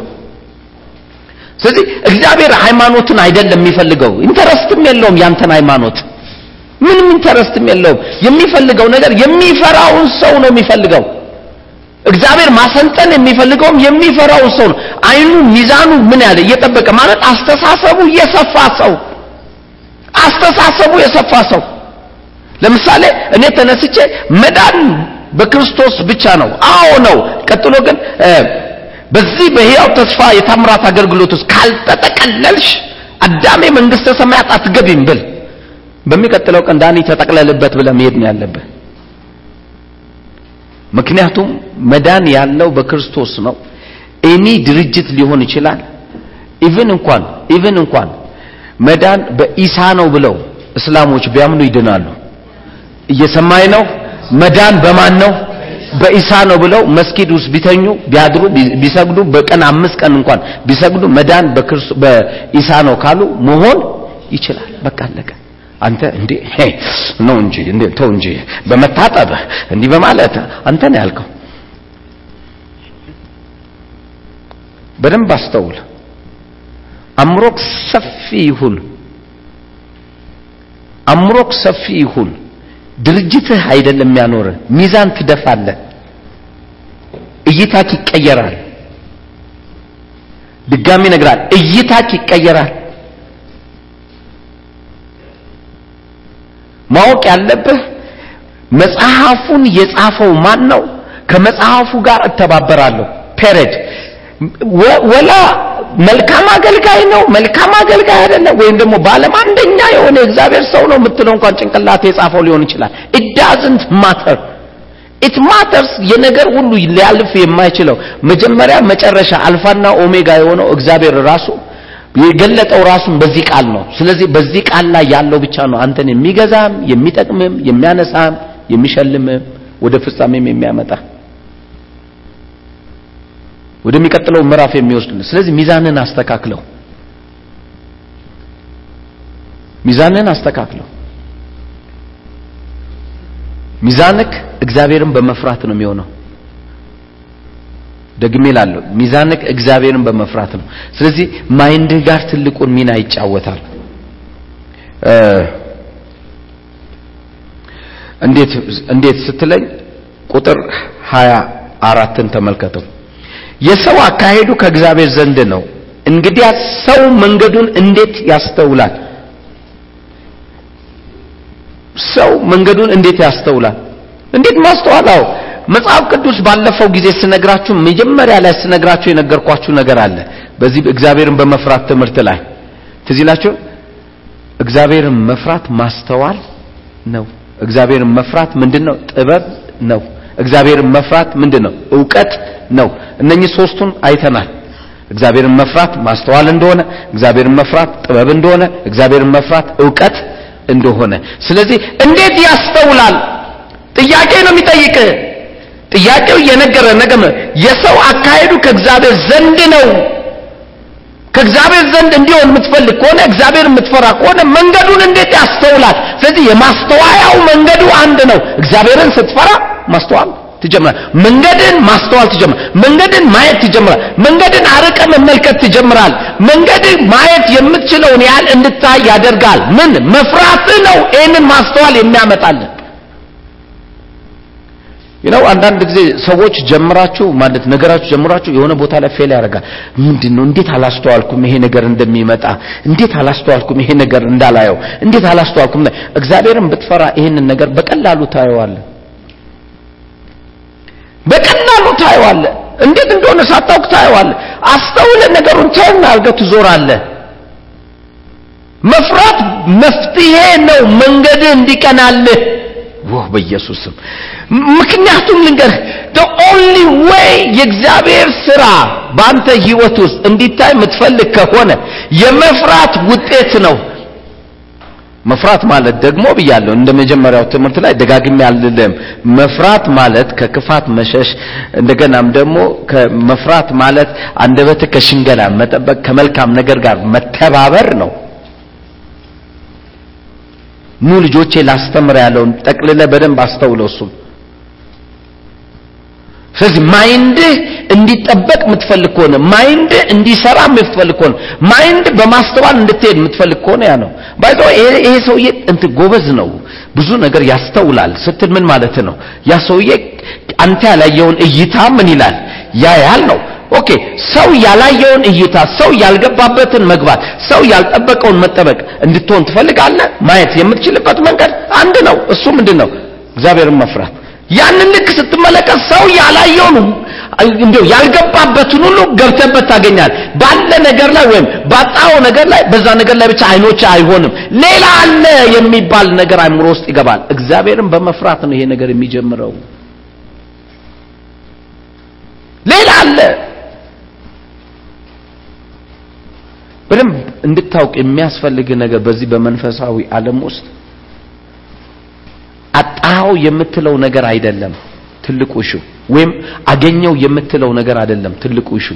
ስለዚህ እግዚአብሔር ሃይማኖትን አይደለም የሚፈልገው። interest ም የለውም ያንተን ሃይማኖት። ምንም ኢንተረስትም የለውም። የሚፈልገው ነገር የሚፈራውን ሰው ነው የሚፈልገው። እግዚአብሔር ማሰልጠን የሚፈልገውም የሚፈራውን ሰው ነው። አይኑ ሚዛኑ ምን ያለ እየጠበቀ ማለት አስተሳሰቡ የሰፋ ሰው። አስተሳሰቡ የሰፋ ሰው። ለምሳሌ እኔ ተነስቼ መዳን በክርስቶስ ብቻ ነው። አዎ ነው። ቀጥሎ ግን በዚህ በሕያው ተስፋ የታምራት አገልግሎት ውስጥ ካልተጠቀለልሽ አዳሜ መንግስተ ሰማያት አትገቢም ብል በሚቀጥለው ቀን ዳኒ ተጠቅለልበት ብለህ መሄድ ነው ያለብህ። ምክንያቱም መዳን ያለው በክርስቶስ ነው። any ድርጅት ሊሆን ይችላል። even እንኳን even እንኳን መዳን በኢሳ ነው ብለው እስላሞች ቢያምኑ ይድናሉ። እየሰማኝ ነው? መዳን በማን ነው በኢሳ ነው ብለው መስጊድ ውስጥ ቢተኙ ቢያድሩ ቢሰግዱ በቀን አምስት ቀን እንኳን ቢሰግዱ መዳን በክርስቶ- በኢሳ ነው ካሉ መሆን ይችላል። በቃ አለቀ። አንተ እንዴ ነው እንጂ እንዴ ተው እንጂ በመታጠብ እንዲህ በማለት አንተ ነው ያልከው። በደንብ አስተውል። አምሮክ ሰፊ ይሁን። አምሮክ ሰፊ ይሁን ድርጅትህ አይደለም የሚያኖር ሚዛን ትደፋለህ እይታክ ይቀየራል። ድጋሚ ነግራል እይታክ ይቀየራል። ማወቅ ያለብህ መጽሐፉን የጻፈው ማን ነው ከመጽሐፉ ጋር እተባበራለሁ። ፔሬድ። ወላ መልካም አገልጋይ ነው መልካም አገልጋይ አይደለም። ወይም ደግሞ በዓለም አንደኛ የሆነ እግዚአብሔር ሰው ነው የምትለው እንኳን ጭንቅላት የጻፈው ሊሆን ይችላል። It matter it matters የነገር ሁሉ ሊያልፍ የማይችለው። መጀመሪያ መጨረሻ አልፋና ኦሜጋ የሆነው እግዚአብሔር ራሱ የገለጠው ራሱን በዚህ ቃል ነው። ስለዚህ በዚህ ቃል ላይ ያለው ብቻ ነው አንተን የሚገዛም የሚጠቅምም የሚያነሳም የሚሸልምም ወደ ፍጻሜም የሚያመጣ ወደሚቀጥለው ምዕራፍ የሚወስድ ስለዚህ ሚዛንን አስተካክለው። ሚዛንን አስተካክለው። ሚዛንክ እግዚአብሔርን በመፍራት ነው የሚሆነው። ደግሜ ላለሁ ሚዛንክ እግዚአብሔርን በመፍራት ነው። ስለዚህ ማይንድህ ጋር ትልቁን ሚና ይጫወታል። እንዴት እንዴት ስትለኝ ቁጥር ሀያ አራትን ተመልከተው የሰው አካሄዱ ከእግዚአብሔር ዘንድ ነው። እንግዲያ ሰው መንገዱን እንዴት ያስተውላል? ሰው መንገዱን እንዴት ያስተውላል? እንዴት ማስተዋላው መጽሐፍ ቅዱስ ባለፈው ጊዜ ስነግራችሁ መጀመሪያ ላይ ስነግራችሁ የነገርኳችሁ ነገር አለ። በዚህ እግዚአብሔርን በመፍራት ትምህርት ላይ ትዝ እግዚአብሔርን መፍራት ማስተዋል ነው። እግዚአብሔርን መፍራት ምንድነው? ጥበብ ነው እግዚአብሔርን መፍራት ምንድነው? እውቀት ነው። እነኚህ ሶስቱን አይተናል። እግዚአብሔርን መፍራት ማስተዋል እንደሆነ እግዚአብሔርን መፍራት ጥበብ እንደሆነ እግዚአብሔርን መፍራት እውቀት እንደሆነ። ስለዚህ እንዴት ያስተውላል? ጥያቄ ነው የሚጠይቅ። ጥያቄው እየነገረ ነገም የሰው አካሄዱ ከእግዚአብሔር ዘንድ ነው ከእግዚአብሔር ዘንድ እንዲሆን የምትፈልግ ከሆነ እግዚአብሔር የምትፈራ ከሆነ መንገዱን እንዴት ያስተውላል? ስለዚህ የማስተዋያው መንገዱ አንድ ነው። እግዚአብሔርን ስትፈራ ማስተዋል ትጀምራል። መንገድን ማስተዋል ትጀምራል። መንገድን ማየት ትጀምራል። መንገድን አርቀ መመልከት ትጀምራል። መንገድን ማየት የምትችለውን ያህል እንድታይ ያደርጋል። ምን? መፍራት ነው። ይህንን ማስተዋል የሚያመጣልን ነው አንዳንድ ጊዜ ሰዎች ጀምራችሁ ማለት ነገራችሁ ጀምራችሁ የሆነ ቦታ ላይ ፌል ያደርጋል። ምንድን እንዴት አላስተዋልኩም ይሄ ነገር እንደሚመጣ? እንዴት አላስተዋልኩም ይሄ ነገር እንዳላየው? እንዴት አላስተዋልኩም? እግዚአብሔርን ብትፈራ ይሄንን ነገር በቀላሉ ታየዋለህ። በቀላሉ ታየዋለህ። እንዴት እንደሆነ ሳታውቅ ታየዋለህ። አስተውለ ነገሩን ተውና አድርገህ ትዞራለህ። መፍራት መፍትሄ ነው። መንገድ እንዲቀናልህ ወህ በኢየሱስ ስም። ምክንያቱም ልንገርህ the only way የእግዚአብሔር ስራ በአንተ ህይወት ውስጥ እንዲታይ የምትፈልግ ከሆነ የመፍራት ውጤት ነው። መፍራት ማለት ደግሞ ብያለሁ እንደ መጀመሪያው ትምህርት ላይ ደጋግሜ አልልም። መፍራት ማለት ከክፋት መሸሽ እንደገናም ደግሞ ከመፍራት ማለት አንደበት ከሽንገላ መጠበቅ ከመልካም ነገር ጋር መተባበር ነው ኑ ልጆቼ ላስተምር ያለውን ጠቅልለ በደንብ አስተውለው እሱም ስለዚህ ማይንድህ እንዲጠበቅ የምትፈልግ ከሆነ mind ህ እንዲሰራ የምትፈልግ ከሆነ mind በማስተዋል እንድትሄድ የምትፈልግ ከሆነ ያ ነው። by the way ይሄ ሰውዬ እንትን ጎበዝ ነው ብዙ ነገር ያስተውላል። ስትል ምን ማለት ነው? ያ ሰውዬ አንተ ያላየውን እይታ ምን ይላል? ያያል ነው okay ሰው ያላየውን እይታ ሰው ያልገባበትን መግባት ሰው ያልጠበቀውን መጠበቅ እንድትሆን ትፈልጋለህ? ማየት የምትችልበት መንገድ አንድ ነው። እሱ ምንድን ነው? እግዚአብሔርን መፍራት። ያንን ልክ ስትመለከት ሰው ያላየውን እንዲሁ ያልገባበትን ሁሉ ገብተበት ታገኛል ባለ ነገር ላይ ወይም ባጣው ነገር ላይ በዛ ነገር ላይ ብቻ አይኖች አይሆንም። ሌላ አለ የሚባል ነገር አይምሮ ውስጥ ይገባል። እግዚአብሔርን በመፍራት ነው ይሄ ነገር የሚጀምረው። ሌላ አለ በደንብ እንድታውቅ የሚያስፈልግ ነገር በዚህ በመንፈሳዊ ዓለም ውስጥ አጣው የምትለው ነገር አይደለም ትልቁ እሹ ወይም አገኘው የምትለው ነገር አይደለም ትልቁ እሹ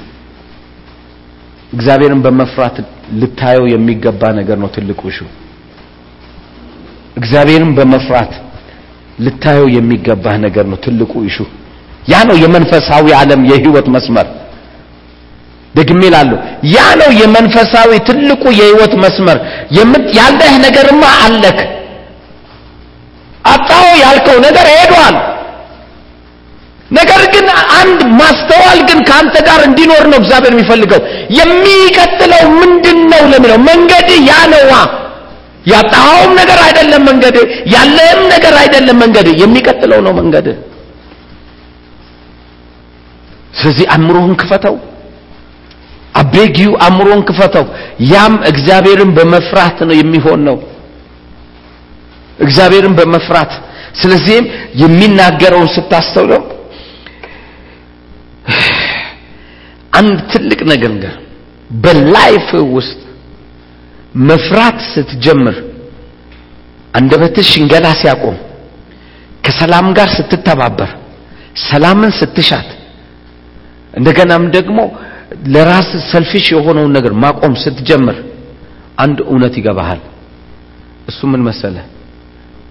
እግዚአብሔርን በመፍራት ልታየው የሚገባ ነገር ነው ትልቁ እሹ እግዚአብሔርን በመፍራት ልታየው የሚገባ ነገር ነው ትልቁ እሹ ያ ነው የመንፈሳዊ ዓለም የህይወት መስመር ደግሜ ላለሁ ያ ነው የመንፈሳዊ ትልቁ የህይወት መስመር። ያለህ ነገርማ አለክ። አጣው ያልከው ነገር ሄዷል። ነገር ግን አንድ ማስተዋል ግን ከአንተ ጋር እንዲኖር ነው እግዚአብሔር የሚፈልገው። የሚቀጥለው ምንድን ነው ለሚለው መንገድ ያ ነዋ ያጣኸውም ነገር አይደለም መንገድ ያለህም ነገር አይደለም መንገድ። የሚቀጥለው ነው መንገድ። ስለዚህ አእምሮህን ክፈተው አቤጊው አእምሮን ክፈተው። ያም እግዚአብሔርን በመፍራት ነው የሚሆን ነው። እግዚአብሔርን በመፍራት። ስለዚህም የሚናገረውን ስታስተውለው አንድ ትልቅ ነገር ነገር በላይፍ ውስጥ መፍራት ስትጀምር አንደበትህ ሽንገላ ሲያቆም ከሰላም ጋር ስትተባበር ሰላምን ስትሻት እንደገናም ደግሞ ለራስ ሰልፊሽ የሆነውን ነገር ማቆም ስትጀምር አንድ እውነት ይገባሃል። እሱ ምን መሰለ?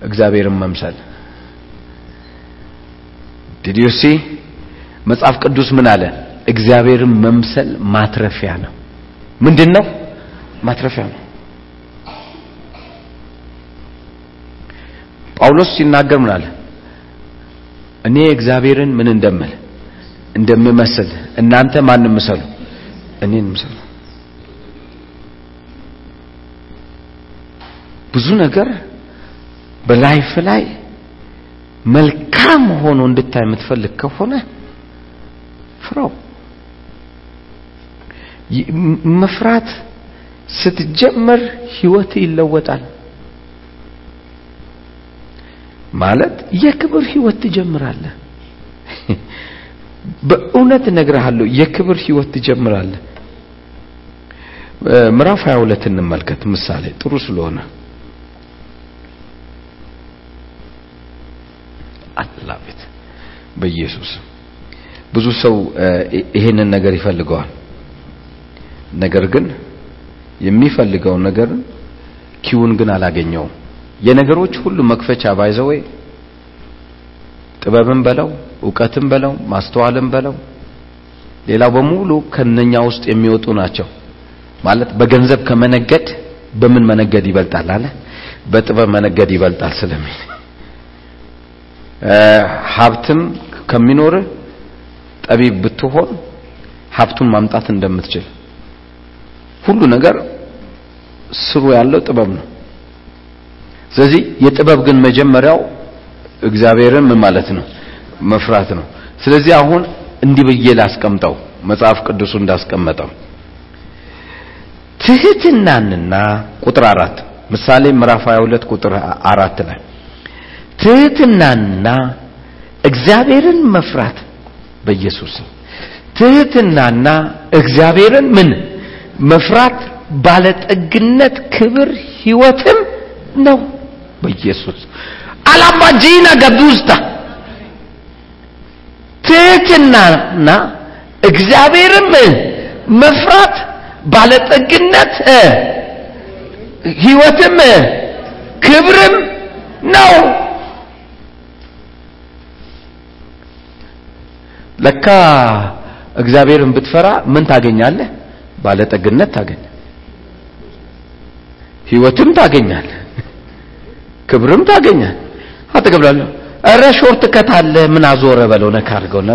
እግዚአብሔርን መምሰል። ዲዲዮሲ መጽሐፍ ቅዱስ ምን አለ? እግዚአብሔርን መምሰል ማትረፊያ ነው። ምንድን ነው ማትረፊያ ነው። ጳውሎስ ሲናገር ምን አለ? እኔ እግዚአብሔርን ምን እንደምል እንደምመስል እናንተ ማንም ምሰሉ? እኔን ምሰሉ። ብዙ ነገር በላይፍ ላይ መልካም ሆኖ እንድታይ የምትፈልግ ከሆነ ፍራው። መፍራት ስትጀመር ህይወት ይለወጣል። ማለት የክብር ህይወት ትጀምራለህ በእውነት እነግርሃለሁ የክብር ህይወት ትጀምራለህ። ምዕራፍ 22 እንመልከት። ምሳሌ ጥሩ ስለሆነ አላቤት በኢየሱስ። ብዙ ሰው ይሄንን ነገር ይፈልገዋል። ነገር ግን የሚፈልገው ነገር ኪውን ግን አላገኘውም። የነገሮች ሁሉ መክፈቻ ባይዘወይ ጥበብን በለው እውቀትን በለው ማስተዋልን በለው። ሌላው በሙሉ ከነኛ ውስጥ የሚወጡ ናቸው። ማለት በገንዘብ ከመነገድ በምን መነገድ ይበልጣል አለ? በጥበብ መነገድ ይበልጣል ስለሚል። ሀብትም ከሚኖር ጠቢብ ብትሆን ሀብቱን ማምጣት እንደምትችል። ሁሉ ነገር ስሩ ያለው ጥበብ ነው። ስለዚህ የጥበብ ግን መጀመሪያው እግዚአብሔርን ምን ማለት ነው መፍራት ነው። ስለዚህ አሁን እንዲህ ብዬ ላስቀምጠው መጽሐፍ ቅዱሱ እንዳስቀመጠው። ትህትናንና ቁጥር አራት ምሳሌ ምዕራፍ 22 ቁጥር አራት ላይ ትህትናንና እግዚአብሔርን መፍራት በኢየሱስ ትህትናና እግዚአብሔርን ምን? መፍራት ባለጠግነት፣ ክብር፣ ህይወትም ነው በኢየሱስ አላባጂና ገዱስታ ትህትናና እግዚአብሔርም መፍራት ባለጠግነት ህይወትም ክብርም ነው። ለካ እግዚአብሔርን ብትፈራ ምን ታገኛለህ? ባለጠግነት ታገኛለህ፣ ህይወትም ታገኛለህ፣ ክብርም ታገኛለህ። አጠገብላለሁ እረ ሾርት ከት አለ ምን አዞረ በለው ነካ አድርገውና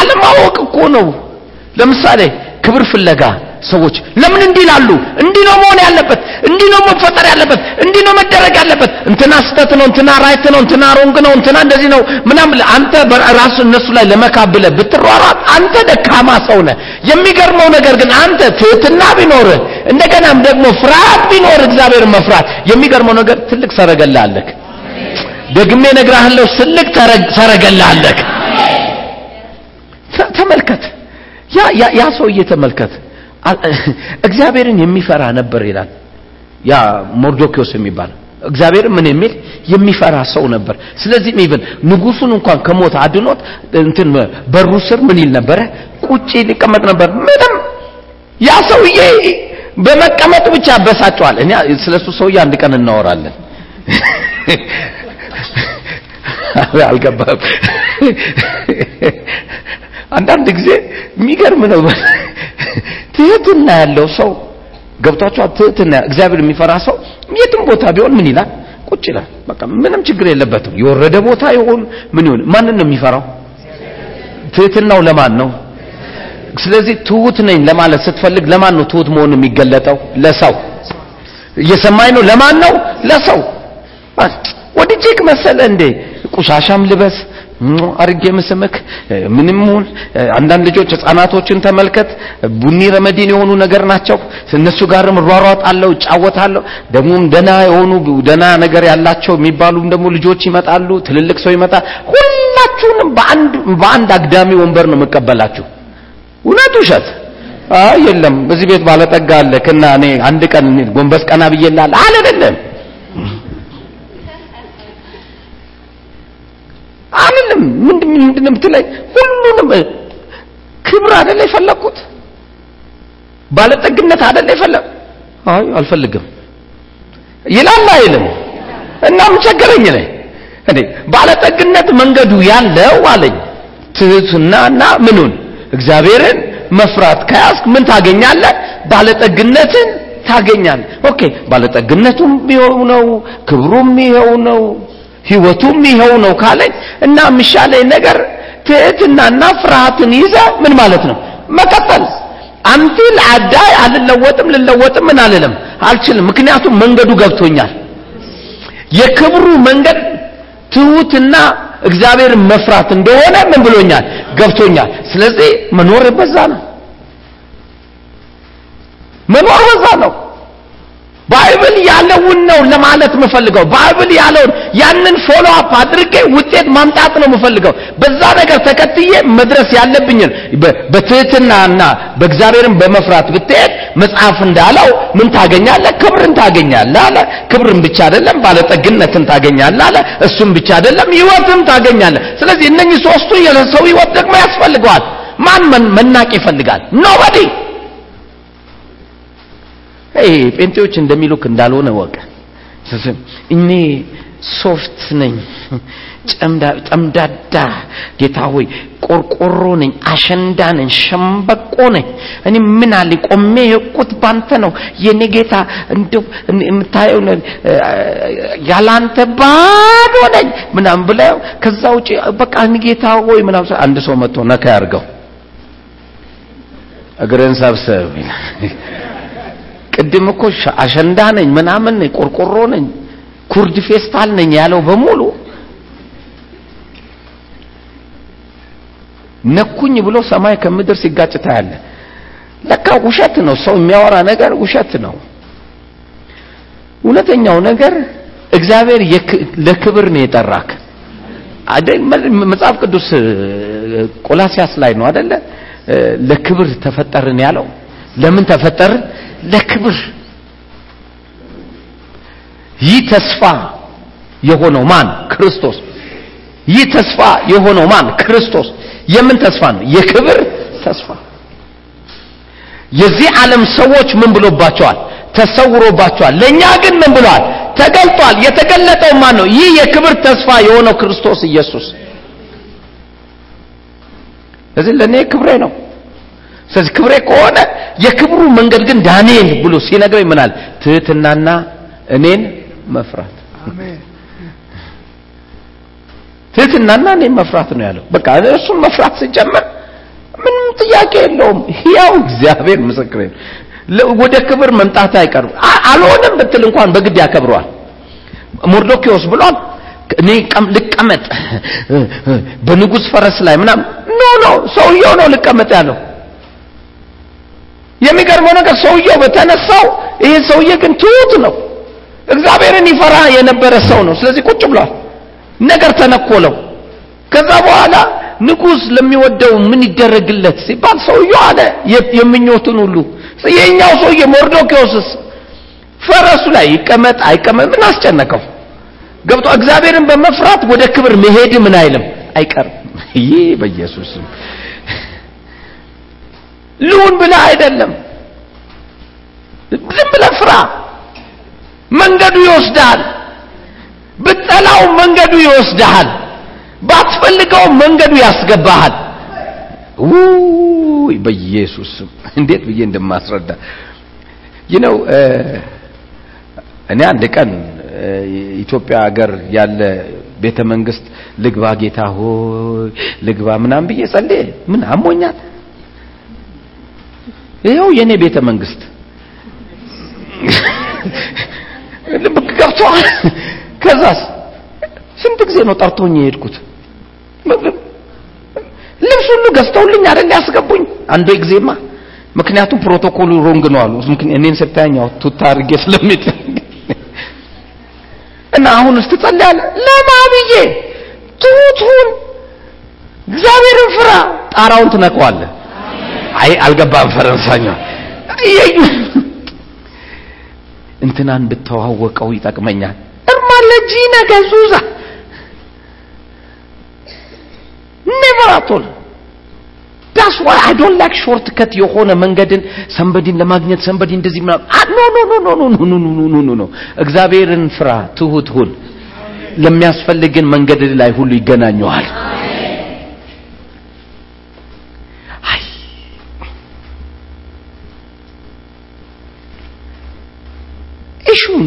አለማወቅ እኮ ነው። ለምሳሌ ክብር ፍለጋ ሰዎች ለምን እንዲህ ይላሉ? እንዲህ ነው መሆን ያለበት፣ እንዲህ ነው መፈጠር ያለበት፣ እንዲህ ነው መደረግ ያለበት። እንትና ስህተት ነው፣ እንትና right ነው፣ እንትና wrong ነው፣ እንትና እንደዚህ ነው ምናምን አንተ ራሱ እነሱ ላይ ለመካብለ ብትሯሯጥ አንተ ደካማ ሰው ነህ። የሚገርመው ነገር ግን አንተ ትህትና ቢኖርህ እንደገናም ደግሞ ፍርሃት ቢኖር እግዚአብሔር መፍራት የሚገርመው ነገር ትልቅ ሰረገላ ደግሜ እነግርሃለሁ፣ ትልቅ ሰረገላ አለክ። ተመልከት፣ ያ ያ ሰውዬ ተመልከት። እግዚአብሔርን የሚፈራ ነበር ይላል። ያ ሞርዶኪዮስ የሚባል እግዚአብሔር ምን የሚል የሚፈራ ሰው ነበር። ስለዚህ even ንጉሱን እንኳን ከሞት አድኖት እንትን በሩ ስር ምን ይል ነበረ? ቁጭ ሊቀመጥ ነበር። ምንም ያ ሰውዬ በመቀመጡ ብቻ አበሳጨዋል። እኔ ስለሱ ሰውዬ አንድ ቀን እናወራለን። አልገባም። አንዳንድ ጊዜ የሚገርም ነው። ትህትና ያለው ሰው ገብቷቸዋል። ትህትና እግዚአብሔር የሚፈራ ሰው የትም ቦታ ቢሆን ምን ይላል? ቁጭ ይላል። በቃ ምንም ችግር የለበትም። የወረደ ቦታ ይሆን ምን ይሆን ማንን ነው የሚፈራው? ትህትናው ለማን ነው? ስለዚህ ትሁት ነኝ ለማለት ስትፈልግ ለማን ነው ትሁት መሆን የሚገለጠው? ለሰው። እየሰማኝ ነው? ለማን ነው? ለሰው። ወድጄክ መሰለ እንዴ? ቁሻሻም ልበስ አርጌ ምስምክ ምንም ሁን። አንዳንድ ልጆች ህፃናቶችን ተመልከት፣ ቡኒ ረመዲን የሆኑ ነገር ናቸው። እነሱ ጋርም እሯሯጣለሁ፣ እጫወታለሁ። ደግሞም ደና የሆኑ ደና ነገር ያላቸው የሚባሉም ደግሞ ልጆች ይመጣሉ፣ ትልልቅ ሰው ይመጣል። ሁላችሁንም በአንድ በአንድ አግዳሚ ወንበር ነው የምቀበላችሁ። እውነት ውሸት? የለም፣ በዚህ ቤት ባለጠጋ አለ ከና እኔ አንድ ቀን ጎንበስ ቀና ብዬላለሁ አልልም አልልም። ምንድን ምንድን የምትለኝ? ሁሉንም ክብር አይደለ የፈለኩት? ባለጠግነት አይደለ የፈለኩ? አይ አልፈልግም ይላል አይልም? እና ምን ቸገረኝ እኔ ባለጠግነት መንገዱ ያለው አለኝ ትህትናና ምኑን እግዚአብሔርን መፍራት ከያዝክ ምን ታገኛለህ? ባለጠግነትን ታገኛለህ። okay ባለጠግነቱም ይኸው ነው፣ ክብሩም ይኸው ነው ህይወቱም ይኸው ነው ካለኝ እና የሚሻለኝ ነገር ትህትናና ፍርሃትን ይዘ ምን ማለት ነው? መቀጠል። until I die አልለወጥም ልለወጥም ምን አልልም? አልችልም። ምክንያቱም መንገዱ ገብቶኛል። የክብሩ መንገድ ትሁትና እግዚአብሔርን መፍራት እንደሆነ ምን ብሎኛል? ገብቶኛል። ስለዚህ መኖር በዛ ነው። መኖር በዛ ነው Bible ያለውን ነው ለማለት የምፈልገው። Bible ያለውን ያንን follow up አድርጌ ውጤት ማምጣት ነው የምፈልገው። በዛ ነገር ተከትዬ መድረስ ያለብኝን በትህትናና በእግዚአብሔርን በመፍራት ብትሄድ መጽሐፍ እንዳለው ምን ታገኛለህ? ክብርን ታገኛለህ አለ። ክብርን ብቻ አይደለም ባለጠግነትን ታገኛለህ አለ። እሱም ብቻ አይደለም ህይወትም ታገኛለህ። ስለዚህ እነኚህ ሶስቱ የሰው ህይወት ደግሞ ያስፈልገዋል። ማን መናቅ ይፈልጋል? nobody ፔንቴዎች እንደሚሉክ እንዳልሆነ ወቅ እኔ soft ነኝ። ጠምዳዳ ጌታ ሆይ ቆርቆሮ ነኝ አሸንዳ ነኝ ሸምበቆ ነኝ። እኔ ምን አለ ቆሜ የቁት ባንተ ነው። የኔ ጌታ እንደው ያላንተ ባዶ ነኝ ምናምን ብለው ከዛ ውጪ በቃ ጌታ ሆይ ምናምን አንድ ሰው መጥቶ ነካ ያርገው። እግርን ሰብስብ ቅድም እኮ አሸንዳ ነኝ ምናምን ነኝ ቆርቆሮ ነኝ ኩርድ ፌስታል ነኝ ያለው በሙሉ ነኩኝ ብሎ ሰማይ ከምድር ሲጋጭ ታያለ ለካ ውሸት ነው ሰው የሚያወራ ነገር ውሸት ነው። እውነተኛው ነገር እግዚአብሔር ለክብር ነው የጠራክ። መጽሐፍ ቅዱስ ቆላሲያስ ላይ ነው አደለ ለክብር ተፈጠርን ያለው። ለምን ተፈጠርን ለክብር ይህ ተስፋ የሆነው ማን? ክርስቶስ። ይህ ተስፋ የሆነው ማን? ክርስቶስ። የምን ተስፋ ነው? የክብር ተስፋ። የዚህ ዓለም ሰዎች ምን ብሎባቸዋል? ተሰውሮባቸዋል። ለኛ ግን ምን ብለዋል ተገልጧል። የተገለጠው ማን ነው? ይህ የክብር ተስፋ የሆነው ክርስቶስ ኢየሱስ። ስለዚህ ለእኔ ክብሬ ነው ስለዚህ ክብሬ ከሆነ የክብሩ መንገድ ግን ዳንኤል ብሎ ሲነግረኝ ምናል ትህትናና እኔን መፍራት። ትህትናና እኔን መፍራት ነው ያለው። በቃ እሱን መፍራት ስጀምር ምንም ጥያቄ የለውም። ያው እግዚአብሔር ምስክሬ ወደ ክብር መምጣት አይቀርም። አልሆነም ብትል እንኳን በግድ ያከብረዋል። ሞርዶኪዎስ ብሏል እኔ ልቀመጥ በንጉስ ፈረስ ላይ ምናምን። no no ሰውየው ነው ልቀመጥ ያለው የሚገርመው ነገር ሰውየው በተነሳው ይሄ ሰውዬ ግን ትሁት ነው። እግዚአብሔርን ይፈራ የነበረ ሰው ነው። ስለዚህ ቁጭ ብሏል። ነገር ተነኮለው። ከዛ በኋላ ንጉስ ለሚወደው ምን ይደረግለት ሲባል ሰውየው አለ የምኞቱን ሁሉ። የኛው ሰውዬ ሞርዶኪዎስስ ፈረሱ ላይ ይቀመጥ አይቀመጥ ምን አስጨነቀው? ገብቶ እግዚአብሔርን በመፍራት ወደ ክብር መሄድ ምን አይልም? አይቀርም። ይህ በኢየሱስ ልሁን ብለ አይደለም። ዝም ብለ ፍራ። መንገዱ ይወስዳል። ብትጠላው መንገዱ ይወስድሃል ባትፈልገው መንገዱ ያስገባሃል። ውይ በኢየሱስ እንዴት ብዬ እንደማስረዳ! ይነው እኔ አንድ ቀን ኢትዮጵያ ሀገር ያለ ቤተ መንግስት ልግባ ጌታ ሆይ ልግባ ምናምን ብዬ ጸልዬ ምን አሞኛል ይኸው የኔ ቤተ መንግስት። ልብክ ከዛስ? ስንት ጊዜ ነው ጠርቶኝ የሄድኩት? ልብስ ሁሉ ገዝተውልኝ አይደል ያስገቡኝ? አንዱ ጊዜማ። ምክንያቱም ፕሮቶኮሉ wrong ነው አሉ። እኔን ስታየኝ ያው ቱታ እና አሁን እስቲ ጸልያለ። ለማ ብዬ ትሁቱን እግዚአብሔርን ፍራ። ጣራውን ትነቀዋለህ አይ አልገባም ፈረንሳኛ እንትናን ብተዋወቀው ይጠቅመኛል እርማለጂነ ገዙዛ ኔቨር አቶል that's why I don't like shortcut የሆነ መንገድን somebody ን ለማግኘት somebody እንደዚህ ምናምን no no no no no no no no no እግዚአብሔርን ፍራ ትሁት ሁን ለሚያስፈልግን መንገድ ላይ ሁሉ ይገናኘዋል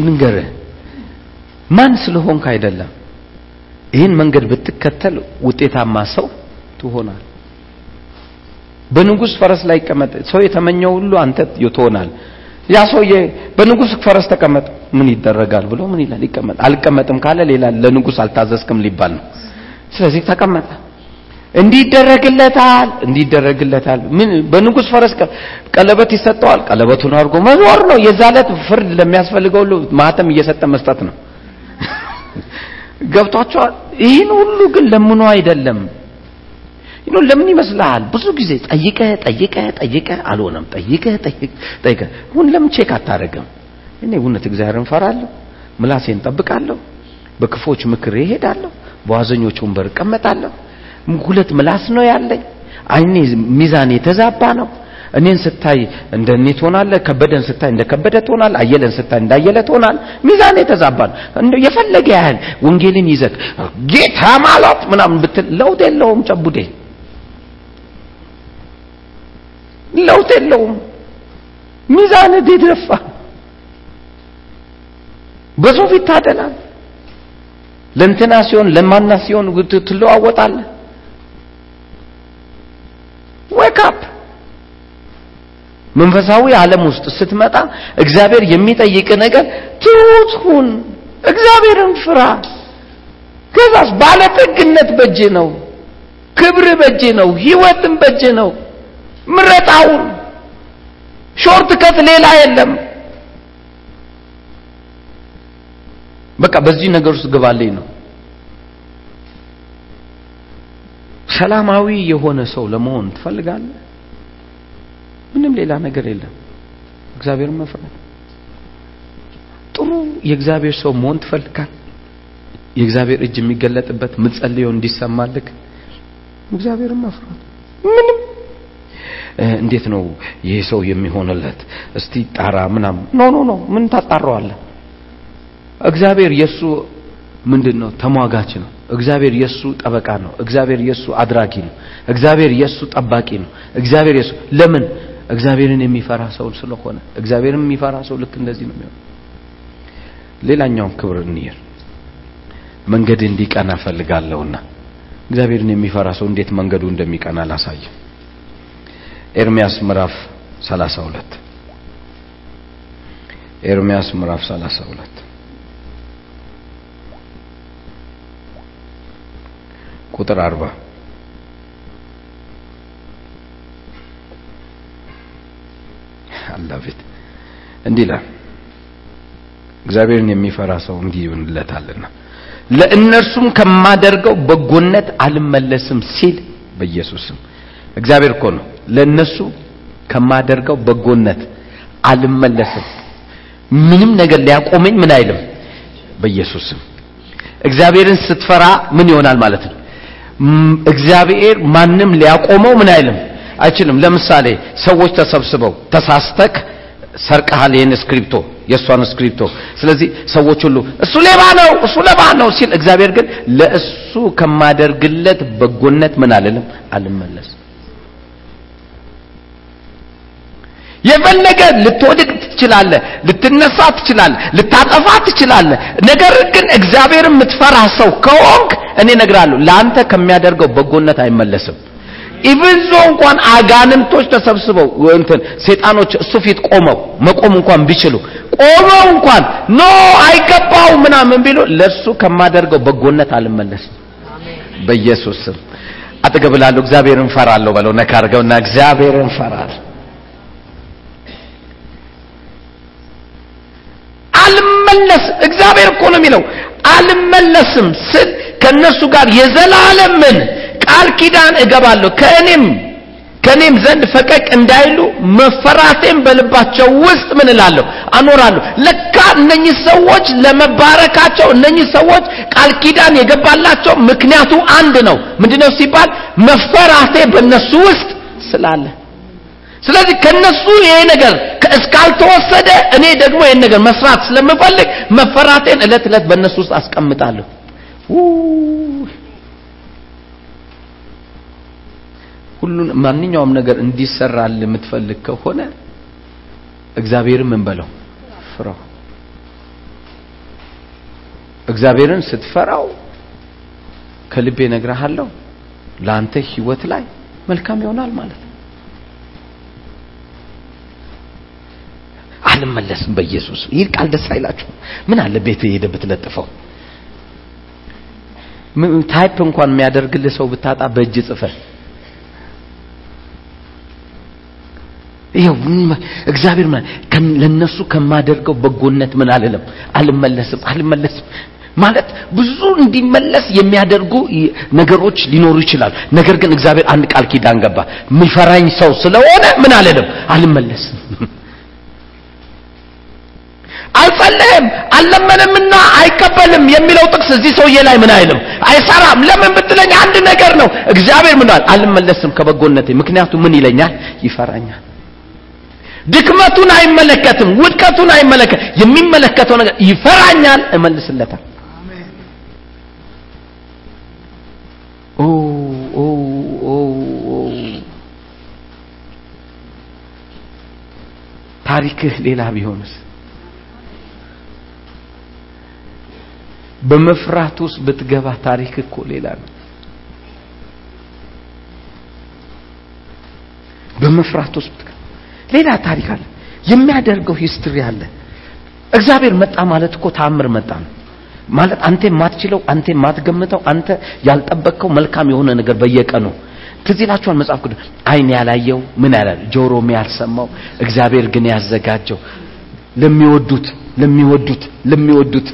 ንገረ ማን ስለሆንክ አይደለም? ይህን መንገድ ብትከተል ውጤታማ ሰው ትሆናል። በንጉስ ፈረስ ላይ ይቀመጥ ሰው የተመኘው ሁሉ አንተ ትሆናል። ያ ሰውዬ በንጉስ ፈረስ ተቀመጥ። ምን ይደረጋል ብሎ ምን ይላል? ይቀመጥ። አልቀመጥም ካለ ሌላ ለንጉስ አልታዘዝክም ሊባል ነው። ስለዚህ ተቀመጠ እንዲደረግለታል እንዲደረግለታል። ምን በንጉስ ፈረስ ቀለበት ይሰጠዋል። ቀለበቱን አድርጎ መኖር ነው። የዛ ዕለት ፍርድ ለሚያስፈልገው ሁሉ ማህተም እየሰጠ መስጠት ነው። ገብቷቸዋል። ይህን ሁሉ ግን ለምኖ አይደለም። you know ለምን ይመስልሃል? ብዙ ጊዜ ጠይቀ ጠይቀ ጠይቀ አልሆነም። ጠይቀ ጠይቀ ሁን ለምን check አታደርግም? እኔ እውነት እግዚአብሔርን እፈራለሁ ምላሴን እጠብቃለሁ በክፉዎች ምክር ይሄዳለሁ በዋዘኞች ወንበር እቀመጣለሁ ሁለት ምላስ ነው ያለኝ አይኔ ሚዛን የተዛባ ነው እኔን ስታይ እንደ እኔ ትሆናለህ፣ ከበደን ስታይ እንደ ከበደ ትሆናለህ፣ አየለን ስታይ እንደ አየለ ትሆናለህ። ሚዛን የተዛባ ነው። የፈለገ ያህል ወንጌልን ይዘህ ጌታ ማለት ምናምን ብትል ለውጥ የለውም። ጨቡዴ ለውጥ የለውም። ሚዛን ደፋ። በሰው ፊት ለእንትና ሲሆን ለማና ሲሆን ትለዋወጣለህ። wake up መንፈሳዊ ዓለም ውስጥ ስትመጣ እግዚአብሔር የሚጠይቅ ነገር ትሁት ሁን፣ እግዚአብሔርን ፍራ። ከዛስ ባለጠግነት በእጅ ነው፣ ክብር በእጅ ነው፣ ህይወትም በእጅ ነው። ምረጣውን shortcut ሌላ የለም። በቃ በዚህ ነገር ውስጥ ግባልኝ ነው። ሰላማዊ የሆነ ሰው ለመሆን ትፈልጋለህ? ምንም ሌላ ነገር የለም። እግዚአብሔርን መፍራት። ጥሩ የእግዚአብሔር ሰው መሆን ትፈልጋል? የእግዚአብሔር እጅ የሚገለጥበት የምጸልየው እንዲሰማልህ እግዚአብሔርን መፍራት። ምንም እንዴት ነው ይሄ ሰው የሚሆንለት? እስቲ ጣራ ምናምን no no no ምን ታጣራዋለህ? እግዚአብሔር የሱ ምንድን ነው? ተሟጋች ነው። እግዚአብሔር የሱ ጠበቃ ነው። እግዚአብሔር የሱ አድራጊ ነው። እግዚአብሔር የሱ ጠባቂ ነው። እግዚአብሔር የሱ ለምን? እግዚአብሔርን የሚፈራ ሰው ስለሆነ። እግዚአብሔርን የሚፈራ ሰው ልክ እንደዚህ ነው የሚሆነው። ሌላኛውን ክብር እንየር። መንገድ እንዲቀና ፈልጋለሁና እግዚአብሔርን የሚፈራ ሰው እንዴት መንገዱ እንደሚቀና ላሳየ። ኤርሚያስ ምዕራፍ 32 ኤርሚያስ ምዕራፍ 32 ቁጥር 40 አላፊት እንዲህ ይላል እግዚአብሔርን የሚፈራ ሰው እንዲህ ይሆንለታልና ለእነርሱም ከማደርገው በጎነት አልመለስም ሲል በኢየሱስም። እግዚአብሔር እኮ ነው ለእነሱ ከማደርገው በጎነት አልመለስም። ምንም ነገር ሊያቆመኝ ምን አይልም? በኢየሱስም። እግዚአብሔርን ስትፈራ ምን ይሆናል ማለት ነው እግዚአብሔር ማንም ሊያቆመው ምን አይልም? አይችልም። ለምሳሌ ሰዎች ተሰብስበው ተሳስተህ ሰርቀሃል ይህን እስክሪፕቶ የእሷን እስክሪፕቶ ስለዚህ ሰዎች ሁሉ እሱ ሌባ ነው እሱ ሌባ ነው ሲል እግዚአብሔር ግን ለእሱ ከማደርግለት በጎነት ምን አልልም? አልመለስ የፈለገ ልትወድቅ ትችላለህ ልትነሳ ትችላለህ ልታጠፋ ትችላለህ። ነገር ግን እግዚአብሔር የምትፈራ ሰው ከሆንክ እኔ ነግራለሁ ለአንተ ከሚያደርገው በጎነት አይመለስም። even though እንኳን አጋንንቶች ተሰብስበው እንትን ሰይጣኖች እሱ ፊት ቆመው መቆም እንኳን ቢችሉ ቆመው እንኳን ኖ አይገባው ምናምን ቢሉ ለሱ ከማደርገው በጎነት አልመለስም። በኢየሱስ ስም አጠገብላለሁ እግዚአብሔርን ፈራለሁ በለው ነካ እግዚአብሔርን ፈራለሁ አልመለስ እግዚአብሔር እኮ ነው የሚለው። አልመለስም ስል ከነሱ ጋር የዘላለምን ቃል ኪዳን እገባለሁ። ከእኔም ከእኔም ዘንድ ፈቀቅ እንዳይሉ መፈራቴም በልባቸው ውስጥ ምን እላለሁ? አኖራለሁ። ለካ እነኚህ ሰዎች ለመባረካቸው እነኚህ ሰዎች ቃል ኪዳን የገባላቸው ምክንያቱ አንድ ነው። ምንድነው ሲባል መፈራቴ በእነሱ ውስጥ ስላለ ስለዚህ ከነሱ ይሄ ነገር እስካልተወሰደ እኔ ደግሞ ይሄን ነገር መስራት ስለምፈልግ መፈራቴን እለት እለት በእነሱ ውስጥ አስቀምጣለሁ። ሁሉን ማንኛውም ነገር እንዲሰራል የምትፈልግ ከሆነ እግዚአብሔርን ምን በለው ፍራው። እግዚአብሔርን ስትፈራው ከልቤ ነግረሃለሁ ለአንተ ህይወት ላይ መልካም ይሆናል ማለት ነው አልመለስም በኢየሱስ ይህ ቃል ደስ አይላችሁ? ምን አለ ቤት ሄደ ብትለጥፈው? type እንኳን የሚያደርግልህ ሰው ብታጣ በእጅ ጽፈ ይኸው እግዚአብሔር ለነሱ ከማደርገው በጎነት ምን አልልም? አልመለስም አልመለስም። ማለት ብዙ እንዲመለስ የሚያደርጉ ነገሮች ሊኖሩ ይችላሉ ነገር ግን እግዚአብሔር አንድ ቃል ኪዳን ገባ። የሚፈራኝ ሰው ስለሆነ ምን አልልም? አልመለስም አልጸለየም አልለመንምና አይቀበልም የሚለው ጥቅስ እዚህ ሰውዬ ላይ ምን አይልም? አይሰራም። ለምን ብትለኝ አንድ ነገር ነው። እግዚአብሔር ምን አልመለስም ከበጎነቴ። ምክንያቱም ምን ይለኛል? ይፈራኛል። ድክመቱን አይመለከትም፣ ውድቀቱን አይመለከት። የሚመለከተው ነገር ይፈራኛል፣ እመልስለታል። ታሪክህ ሌላ ቢሆንስ? በመፍራት ውስጥ ብትገባ ታሪክ እኮ ሌላ ነው። በመፍራት ውስጥ ሌላ ታሪክ አለ። የሚያደርገው history አለ። እግዚአብሔር መጣ ማለት እኮ ተአምር መጣ ነው ማለት አንተ የማትችለው አንተ የማትገምተው አንተ ያልጠበቅከው መልካም የሆነ ነገር በየቀኑ ትዝ መጽሐፍ ቅዱስ አይን ያላየው ምን ይላል ጆሮም ያልሰማው እግዚአብሔር ግን ያዘጋጀው ለሚወዱት ለሚወዱት ለሚወዱት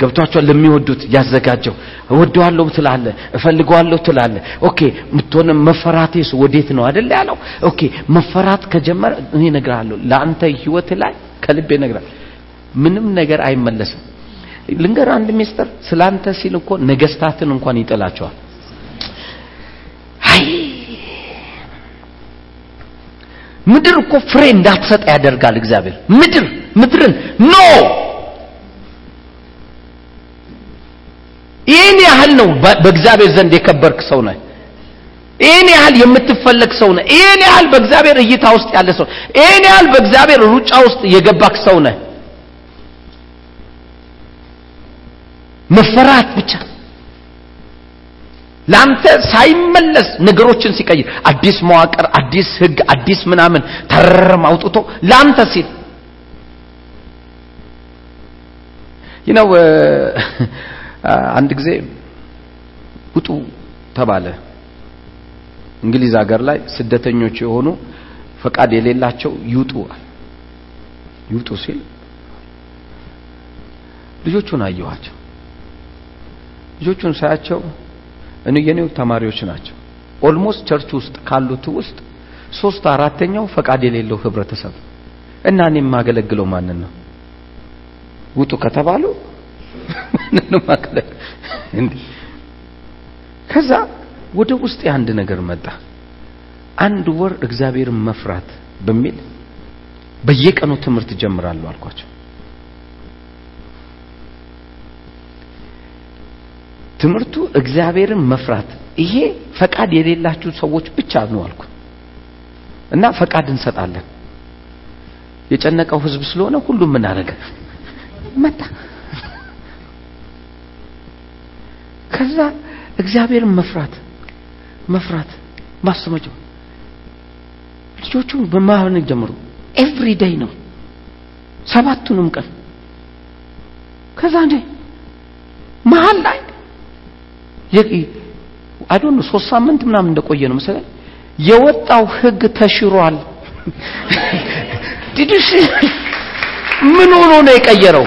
ገብቷቸዋል ለሚወዱት ያዘጋጀው። እወደዋለሁ ትላለ እፈልገዋለሁ ትላለ okay ምትሆነ መፈራቴስ ወዴት ነው አይደል ያለው? okay መፈራት ከጀመረ እኔ እነግርሃለሁ ለአንተ ህይወት ላይ ከልቤ እነግርሃለሁ። ምንም ነገር አይመለስም። ልንገር አንድ ሚስጥር ስላንተ ሲል እኮ ነገስታትን እንኳን ይጥላቸዋል አይ ምድር እኮ ፍሬ እንዳትሰጥ ያደርጋል እግዚአብሔር። ምድር ምድርን ኖ ይህን ያህል ነው በእግዚአብሔር ዘንድ የከበርክ ሰው ነህ። ይህን ያህል የምትፈለግ ሰው ነህ። ይህን ያህል በእግዚአብሔር እይታ ውስጥ ያለ ሰው ይህን ያህል በእግዚአብሔር ሩጫ ውስጥ የገባክ ሰው ነህ። መፈራት ብቻ። ለአንተ ሳይመለስ ነገሮችን ሲቀይር አዲስ መዋቅር አዲስ ህግ አዲስ ምናምን ተረም አውጥቶ ለአንተ ሲል ይነው አንድ ጊዜ ውጡ ተባለ። እንግሊዝ ሀገር ላይ ስደተኞች የሆኑ ፈቃድ የሌላቸው ይውጡ ይውጡ ሲል ልጆቹን አየኋቸው። ልጆቹን ሳያቸው እኔ የኔው ተማሪዎች ናቸው። almost church ውስጥ ካሉት ውስጥ ሶስት አራተኛው ፈቃድ የሌለው ህብረተሰብ እና እኔ የማገለግለው ማንን ነው? ውጡ ከተባሉ ከዛ ወደ ውስጥ አንድ ነገር መጣ። አንድ ወር እግዚአብሔርን መፍራት በሚል በየቀኑ ትምህርት ጀምራለሁ አልኳቸው። ትምህርቱ እግዚአብሔርን መፍራት ይሄ ፈቃድ የሌላችሁ ሰዎች ብቻ ነው አልኩ። እና ፈቃድ እንሰጣለን። የጨነቀው ህዝብ ስለሆነ ሁሉም ምን አደረገ? መጣ ከዛ እግዚአብሔርን መፍራት መፍራት ማስመጀው ልጆቹ በማህን ጀምሩ ኤቭሪ ዴይ ነው። ሰባቱንም ቀን። ከዛ እንዴ? መሀል ላይ አይዶን ሶስት ሳምንት ምናምን እንደቆየ ነው መሰለኝ። የወጣው ህግ ተሽሯል። ዲድሽ ምን ሆኖ ነው የቀየረው?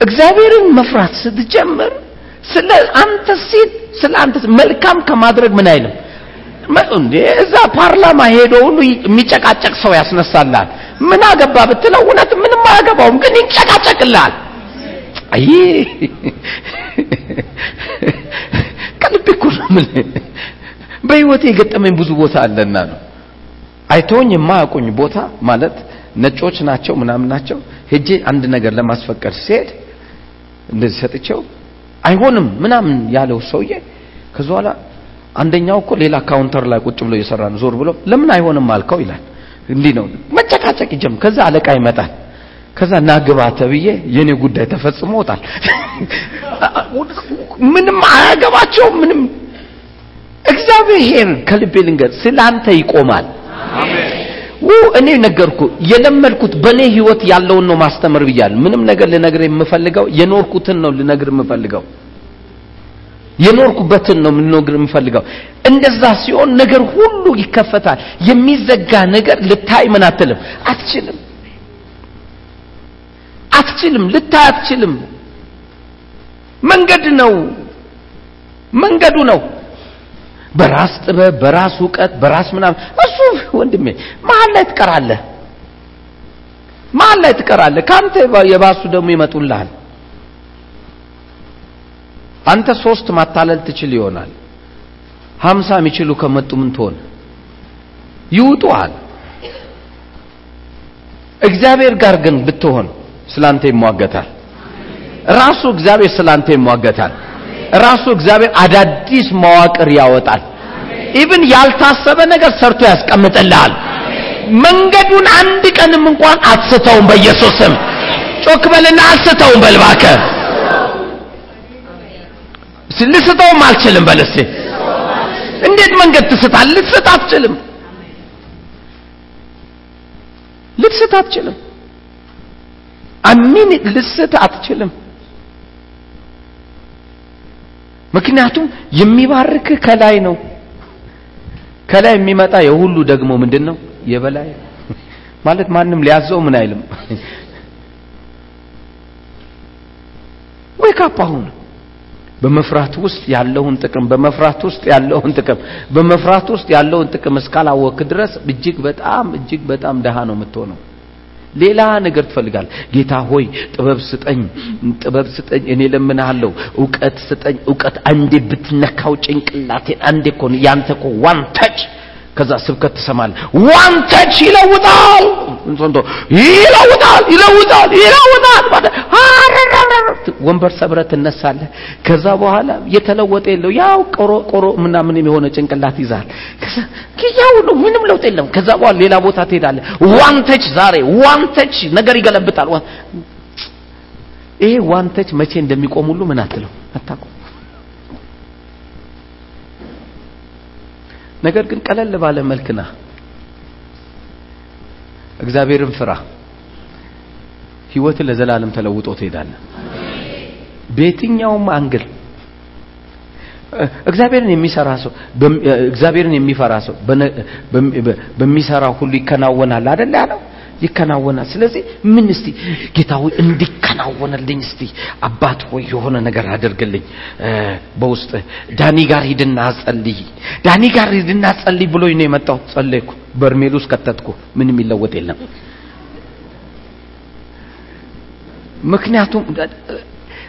እግዚአብሔርን መፍራት ስትጀምር ስለ አንተ ሲል ስለ አንተ መልካም ከማድረግ ምን አይልም? እዛ ፓርላማ ሄዶ ሁሉ የሚጨቃጨቅ ሰው ያስነሳላል ምን አገባ ብትለው እውነት ምንም አያገባውም ግን ይጨቃጨቅላል አይ! ነው የምልህ። በህይወቴ የገጠመኝ ብዙ ቦታ አለና ነው። አይተውኝ የማያውቁኝ ቦታ ማለት ነጮች ናቸው ምናምን ናቸው። ሄጄ አንድ ነገር ለማስፈቀድ ሲሄድ እንደዚህ ሰጥቼው አይሆንም ምናምን ያለው ሰውዬ ከዛ በኋላ አንደኛው እኮ ሌላ counter ላይ ቁጭ ብሎ እየሰራ ነው። ዞር ብሎ ለምን አይሆንም አልከው ይላል። እንዲህ ነው። መጨቃጨቅ ይጀም ከዛ አለቃ ይመጣል። ከዛ ና ግባ ተብዬ የኔ ጉዳይ ተፈጽሞ ወጣል። ምንም አያገባቸው ምንም። እግዚአብሔር ከልቤ ልንገር ስላንተ ይቆማል እኔ ነገርኩ። የለመድኩት በእኔ ህይወት ያለውን ነው ማስተምር ብያለሁ። ምንም ነገር ልነግር የምፈልገው የኖርኩትን ነው ልነግር የምፈልገው። የኖርኩበትን ነው ልነግር የምፈልገው። እንደዛ ሲሆን ነገር ሁሉ ይከፈታል። የሚዘጋ ነገር ልታይ ምን አትልም? አትችልም። አትችልም። ልታይ አትችልም። መንገድ ነው። መንገዱ ነው በራስ ጥበብ በራስ እውቀት በራስ ምናምን። እሱ ወንድሜ መሀል ላይ ትቀራለህ። መሀል ላይ ትቀራለህ። ከአንተ የባሱ ደግሞ ይመጡልሃል። አንተ ሶስት ማታለል ትችል ይሆናል። ሀምሳ የሚችሉ ከመጡ ምን ትሆን? ይውጡሃል። እግዚአብሔር ጋር ግን ብትሆን ስላንተ ይሟገታል። ራሱ እግዚአብሔር ስላንተ ይሟገታል። ራሱ እግዚአብሔር አዳዲስ መዋቅር ያወጣል። even ያልታሰበ ነገር ሰርቶ ያስቀምጥልሃል። መንገዱን አንድ ቀንም እንኳን አትስተውም። በኢየሱስ ስም ጮክ በልና አልስተውም በል እባክህ። እስኪ ልስተውም አልችልም በል እስኪ። እንዴት መንገድ ትስታል? ልትስት አትችልም። ልትስት አትችልም። አሚን ልትስት አትችልም። ምክንያቱም የሚባርክህ ከላይ ነው። ከላይ የሚመጣ የሁሉ ደግሞ ምንድን ነው? የበላይ ማለት ማንም ሊያዘው ምን አይልም። ወይ ካፓሁን በመፍራት ውስጥ ያለውን ጥቅም በመፍራት ውስጥ ያለውን ጥቅም በመፍራት ውስጥ ያለውን ጥቅም እስካላወቅ ድረስ እጅግ በጣም እጅግ በጣም ደሃ ነው የምትሆነው። ሌላ ነገር ትፈልጋል። ጌታ ሆይ ጥበብ ስጠኝ፣ ጥበብ ስጠኝ፣ እኔ ለምንሃለሁ፣ እውቀት ስጠኝ። እውቀት አንዴ ብትነካው ጭንቅላቴን አንዴ እኮ ያንተ እኮ one touch ከዛ ስብከት ትሰማለህ። one touch ይለውጣል፣ እንቶ ይለውጣል፣ ይለውጣል፣ ይለውጣል ወንበር ሰብረህ ትነሳለህ። ከዛ በኋላ የተለወጠ የለው ያው ቆርቆሮ ምናምን የሆነ ጭንቅላት ይዛል። ያው ምንም ለውጥ የለም። ከዛ በኋላ ሌላ ቦታ ትሄዳለህ። one touch ዛሬ one touch ነገር ይገለብጣል። ይሄ one touch መቼ እንደሚቆም ሁሉ ምን አትለው አታውቅም። ነገር ግን ቀለል ባለ መልክና እግዚአብሔርን ፍራ። ህይወት ለዘላለም ተለውጦ ትሄዳለህ። በየትኛውም angle እግዚአብሔርን የሚሰራ ሰው እግዚአብሔርን የሚፈራ ሰው በሚሰራው ሁሉ ይከናወናል አይደል ያለው ይከናወናል። ስለዚህ ምን እስቲ ጌታ ሆይ እንዲከናወንልኝ እስቲ አባት ሆይ የሆነ ነገር አድርግልኝ። በውስጥ ዳኒ ጋር ሂድና ጸልይ፣ ዳኒ ጋር ሂድና ጸልይ ብሎኝ ነው የመጣው። ጸለይኩ፣ በርሜል ውስጥ ከተትኩ፣ ምንም ይለወጥ የለም። ምክንያቱም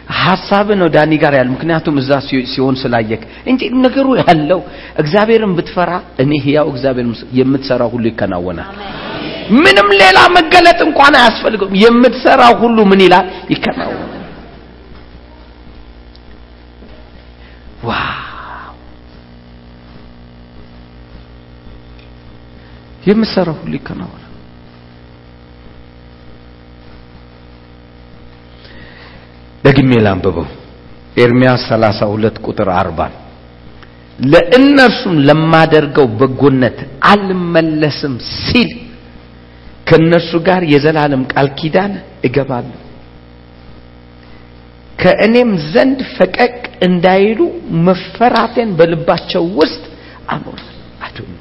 ሀሳብ ነው ዳኒ ጋር ያለ ምክንያቱም እዛ ሲሆን ስላየክ እንጂ ነገሩ ያለው እግዚአብሔርን ብትፈራ እኔ ሕያው እግዚአብሔር የምትሰራው ሁሉ ይከናወናል። ምንም ሌላ መገለጥ እንኳን አያስፈልገውም። የምትሰራው ሁሉ ምን ይላል? ይከናወናል። wow! የምትሰራው ሁሉ ይከናወናል። ደግሜ ላንብበው። ኤርሚያስ 32 ቁጥር 40 ለእነርሱም ለማደርገው በጎነት አልመለስም ሲል ከእነርሱ ጋር የዘላለም ቃል ኪዳን እገባለሁ ከእኔም ዘንድ ፈቀቅ እንዳይሉ መፈራቴን በልባቸው ውስጥ አኖራለሁ። አዱኝ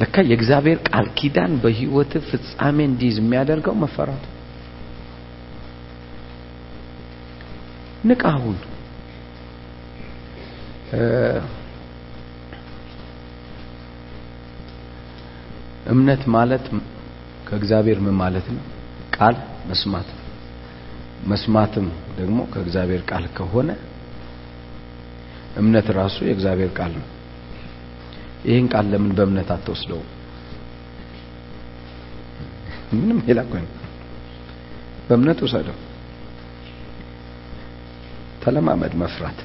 ለካ የእግዚአብሔር ቃል ኪዳን በህይወት ፍጻሜ እንዲይዝ የሚያደርገው መፈራቱ። ንቃሁን እምነት ማለት ከእግዚአብሔር ምን ማለት ነው? ቃል መስማት መስማትም ደግሞ ከእግዚአብሔር ቃል ከሆነ እምነት ራሱ የእግዚአብሔር ቃል ነው። ይህን ቃል ለምን በእምነት አትወስደው? ምንም ሌላ በእምነት ውሰደው። ተለማመድ መፍራት።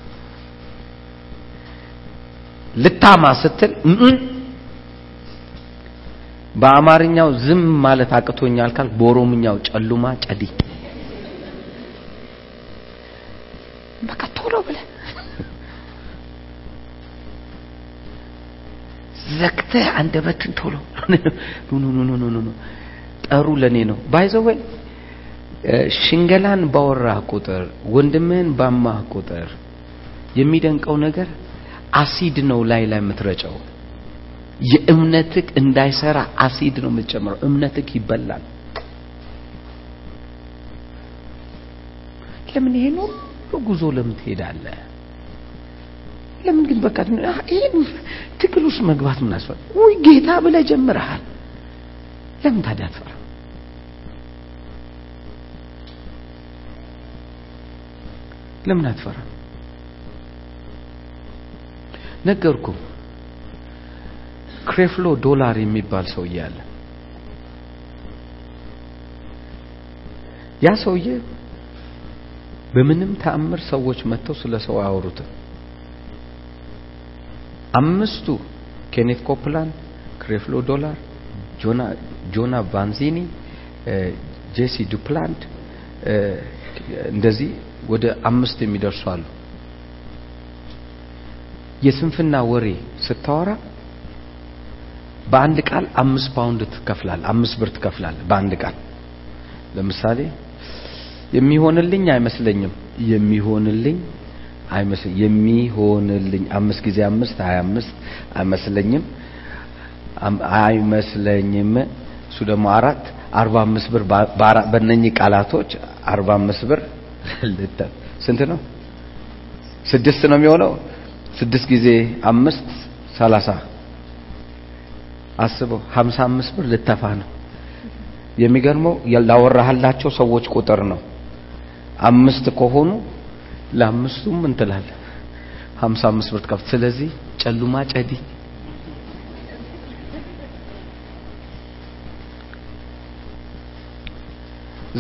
ልታማ ስትል በአማርኛው ዝም ማለት አቅቶኛል ካል በኦሮምኛው ጨሉማ ጨዲ በቃ ቶሎ ብለህ ዘግተህ አንደበትን ቶሎ ጠሩ ለኔ ነው። by the way ሽንገላን ባወራ ቁጥር ወንድምህን ባማህ ቁጥር የሚደንቀው ነገር አሲድ ነው ላይ ላይ የምትረጨው። የእምነትክ እንዳይሰራ አሲድ ነው የምትጨምረው። እምነትክ ይበላል። ለምን ይሄን ሁሉ ጉዞ ለምን ለምን ግን በቃ ይሄን ትግል ውስጥ መግባት ምን አስፈል ወይ ጌታ ብለህ ጀምረሃል ለምን ታዲያ አትፈራ ለምን አትፈራ ነገርኩ ክሬፍሎ ዶላር የሚባል ሰውዬ አለ። ያ ሰውዬ በምንም ተአምር ሰዎች መጥተው ስለ ሰው አያወሩትም። አምስቱ ኬኔት ኮፕላንድ፣ ክሬፍሎ ዶላር፣ ጆን አቫንዚኒ፣ ጄሲ ዱፕላንድ እንደዚህ ወደ አምስት የሚደርሱ አሉ። የስንፍና ወሬ ስታወራ በአንድ ቃል አምስት ፓውንድ ትከፍላል፣ አምስት ብር ትከፍላል በአንድ ቃል። ለምሳሌ የሚሆንልኝ አይመስለኝም፣ የሚሆንልኝ አይመስል የሚሆንልኝ አምስት ጊዜ አምስት ሀያ አምስት አይመስለኝም አይመስለኝም እሱ ደግሞ አራት አርባ አምስት ብር በእነኚህ ቃላቶች አርባ አምስት ብር ስንት ነው? ስድስት ነው የሚሆነው። ስድስት ጊዜ አምስት ሰላሳ አስበው ሀምሳ አምስት ብር ልተፋ ነው። የሚገርመው ላወራህላቸው ሰዎች ቁጥር ነው። አምስት ከሆኑ ለአምስቱም ሀምሳ አምስት ብር ትከፍል። ስለዚህ ጨሉማ ጨዲ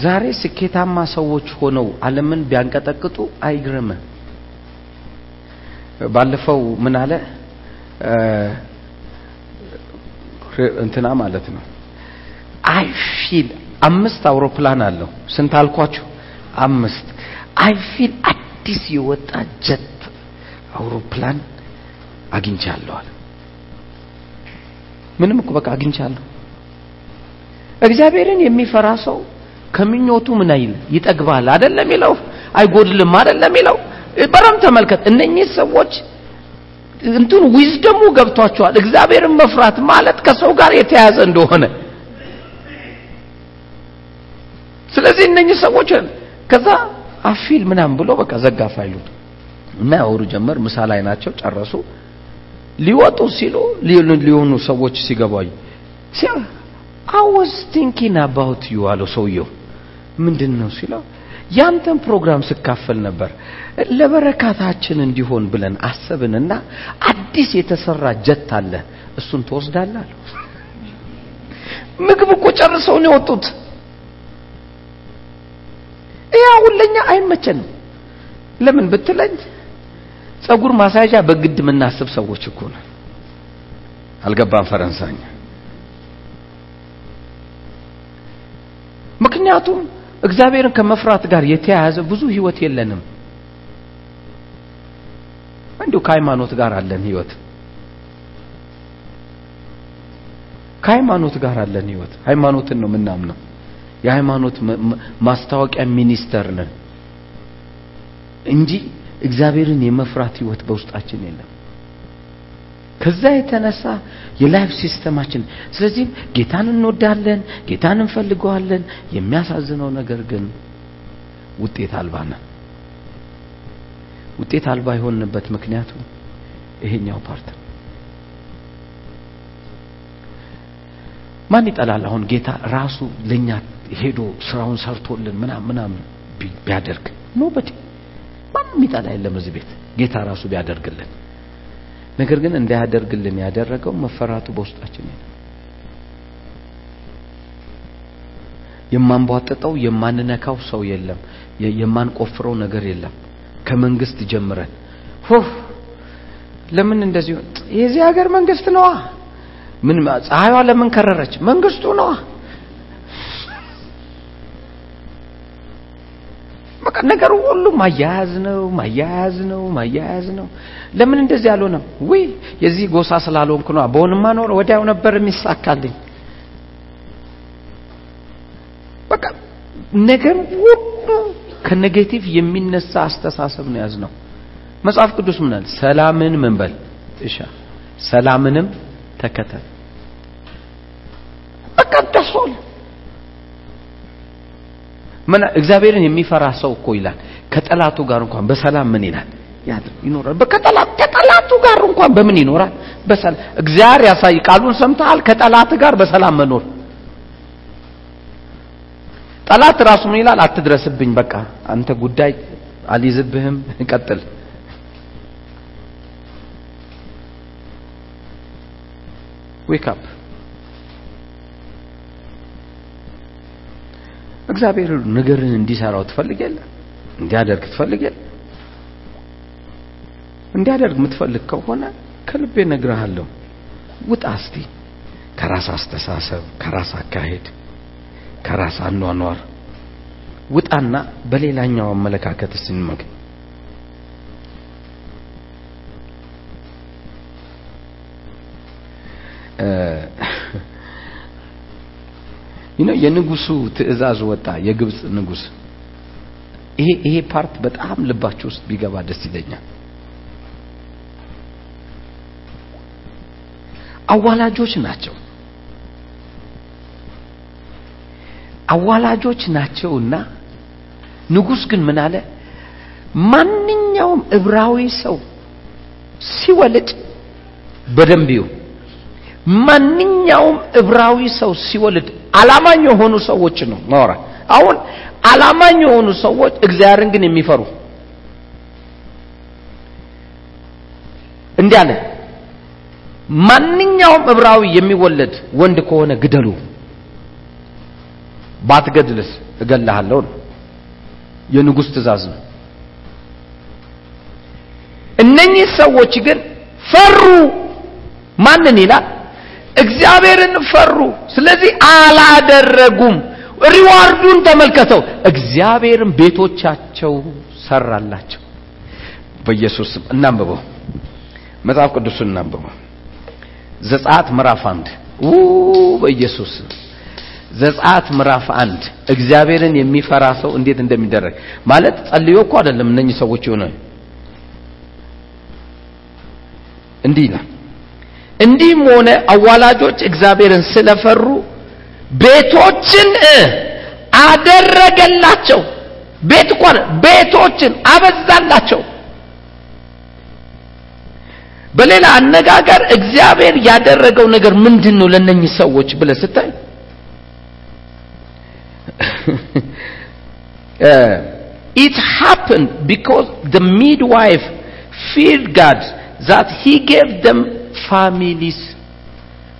ዛሬ ስኬታማ ሰዎች ሆነው ዓለምን ቢያንቀጠቅጡ አይግረም። ባለፈው ምን አለ እንትና ማለት ነው አይ ፊል አምስት አውሮፕላን አለው። ስንት አልኳችሁ? አምስት አይ ፊል አዲስ የወጣ ጀት አውሮፕላን አግኝቻለሁ አለ። ምንም እኮ በቃ አግኝቻለሁ። እግዚአብሔርን የሚፈራ ሰው ከምኞቱ ምን አይል? ይጠግባል አይደለም ይለው አይጎድልም አይደለም ይለው በረም ተመልከት። እነኚህ ሰዎች እንትን ዊዝደሙ ገብቷቸዋል። እግዚአብሔርን መፍራት ማለት ከሰው ጋር የተያያዘ እንደሆነ። ስለዚህ እነኚህ ሰዎች ከዛ አፊል ምናምን ብሎ በቃ ዘጋ ፋይሉን እና ያወሩ ጀመር ምሳ ላይ ናቸው ጨረሱ። ሊወጡ ሲሉ ሊሆኑ ሰዎች ሲገባዩ was thinking about you አለው ሰውየው። ምንድን ነው ሲለው ያንተን ፕሮግራም ስካፈል ነበር ለበረካታችን እንዲሆን ብለን አሰብንና አዲስ የተሰራ ጀት አለ እሱን ትወስዳለህ አለው። ምግብ እኮ ጨርሰው ነው የወጡት ይህ አሁን ለኛ አይመቸንም። ለምን ብትለኝ ጸጉር ማሳያዣ በግድ የምናስብ ሰዎች እኮ ነው አልገባም ፈረንሳኛ ምክንያቱም እግዚአብሔርን ከመፍራት ጋር የተያያዘ ብዙ ህይወት የለንም። እንዲሁ ከሃይማኖት ጋር አለን ህይወት። ከሃይማኖት ጋር አለን ህይወት። ሃይማኖትን ነው የምናምነው የሃይማኖት ማስታወቂያ ሚኒስተር ነን እንጂ እግዚአብሔርን የመፍራት ህይወት በውስጣችን የለም። ከዛ የተነሳ የ life system ኣችን ስለዚህም ጌታን እንወዳለን ጌታን እንፈልገዋለን የሚያሳዝነው ነገር ግን ውጤት አልባ ነን ውጤት አልባ የሆንበት ምክንያቱ ይሄኛው part ማን ይጠላል? አሁን ጌታ ራሱ ለኛ ሄዶ ስራውን ሰርቶልን ምናምን ምናምን ቢያደርግ nobody ማንም ይጠላ የለም እዚህ ቤት። ጌታ ራሱ ቢያደርግልን። ነገር ግን እንዳያደርግልን ያደረገው መፈራቱ በውስጣችን ነው የማንቧጥጠው የማንነካው ሰው የለም። የማንቆፍረው ነገር የለም። ከመንግስት ጀምረን ሆፍ ለምን እንደዚህ የዚህ ሀገር መንግስት ነዋ። ምን ፀሐይዋ ለምን ከረረች? መንግስቱ ነዋ በቃ ነገሩ ሁሉ ማያያዝ ነው ማያያዝ ነው ማያያዝ ነው። ለምን እንደዚህ አልሆነም? ውይ የዚህ ጎሳ ስላልሆንኩ ነው። በሆንማ ኖር ወዲያው ነበር የሚሳካልኝ። በቃ ነገር ሁሉ ከ negative የሚነሳ አስተሳሰብ ነው ያዝነው መጽሐፍ ቅዱስ ምናል ሰላምን ምን በል? እሻ ሰላምንም ተከተል። በቃ that's all ምን እግዚአብሔርን የሚፈራ ሰው እኮ ይላል። ከጠላቱ ጋር እንኳን በሰላም ምን ይላል? ይኖራል። ከጠላቱ ጋር እንኳን በምን ይኖራል? በሰላም እግዚአብሔር ያሳይ ቃሉን ሰምተሃል? ከጠላት ጋር በሰላም መኖር። ጠላት ራሱ ምን ይላል? አትድረስብኝ በቃ አንተ ጉዳይ አልይዝብህም ቀጥል። wake up እግዚአብሔር ነገርን እንዲሰራው ትፈልግ የለ እንዲያደርግ ትፈልግ የለ እንዲያደርግ የምትፈልግ ከሆነ ከልቤ ነግርሃለሁ ውጣ እስቲ። ከራስ አስተሳሰብ ከራስ አካሄድ ከራስ አኗኗር ውጣና በሌላኛው አመለካከት ስንመግ የንጉሱ ትእዛዝ ወጣ የግብፅ ንጉስ። ይሄ ይሄ part በጣም ልባችሁ ውስጥ ቢገባ ደስ ይለኛል። አዋላጆች ናቸው። አዋላጆች ናቸውና ንጉስ ግን ምን አለ? ማንኛውም እብራዊ ሰው ሲወልድ በደንብ ማንኛውም እብራዊ ሰው ሲወልድ አላማኝ የሆኑ ሰዎች ነው። ማወራ አሁን አላማኝ የሆኑ ሰዎች እግዚአብሔርን ግን የሚፈሩ እንዲህ አለ። ማንኛውም እብራዊ የሚወለድ ወንድ ከሆነ ግደሉ። ባትገድልስ? እገልሃለሁ ነው። የንጉስ ትእዛዝ ነው። እነኚህ ሰዎች ግን ፈሩ። ማንን ይላል እግዚአብሔርን ፈሩ። ስለዚህ አላደረጉም። ሪዋርዱን ተመልከተው። እግዚአብሔርን ቤቶቻቸው ሰራላቸው። በኢየሱስ እናንብበው። መጽሐፍ ቅዱስን እናንብበው። ዘጸአት ምዕራፍ አንድ። በኢየሱስ ዘጸአት ምዕራፍ አንድ። እግዚአብሔርን የሚፈራ ሰው እንዴት እንደሚደረግ ማለት ጸልዮ እኮ አይደለም። እነኚህ ሰዎች የሆነ እንዲህ ይላል እንዲህም ሆነ አዋላጆች እግዚአብሔርን ስለፈሩ ቤቶችን አደረገላቸው። ቤት እኮ ቤቶችን አበዛላቸው። በሌላ አነጋገር እግዚአብሔር ያደረገው ነገር ምንድን ነው ለነኚህ ሰዎች ብለ ስታይ? it happened because the midwife feared God that he gave them families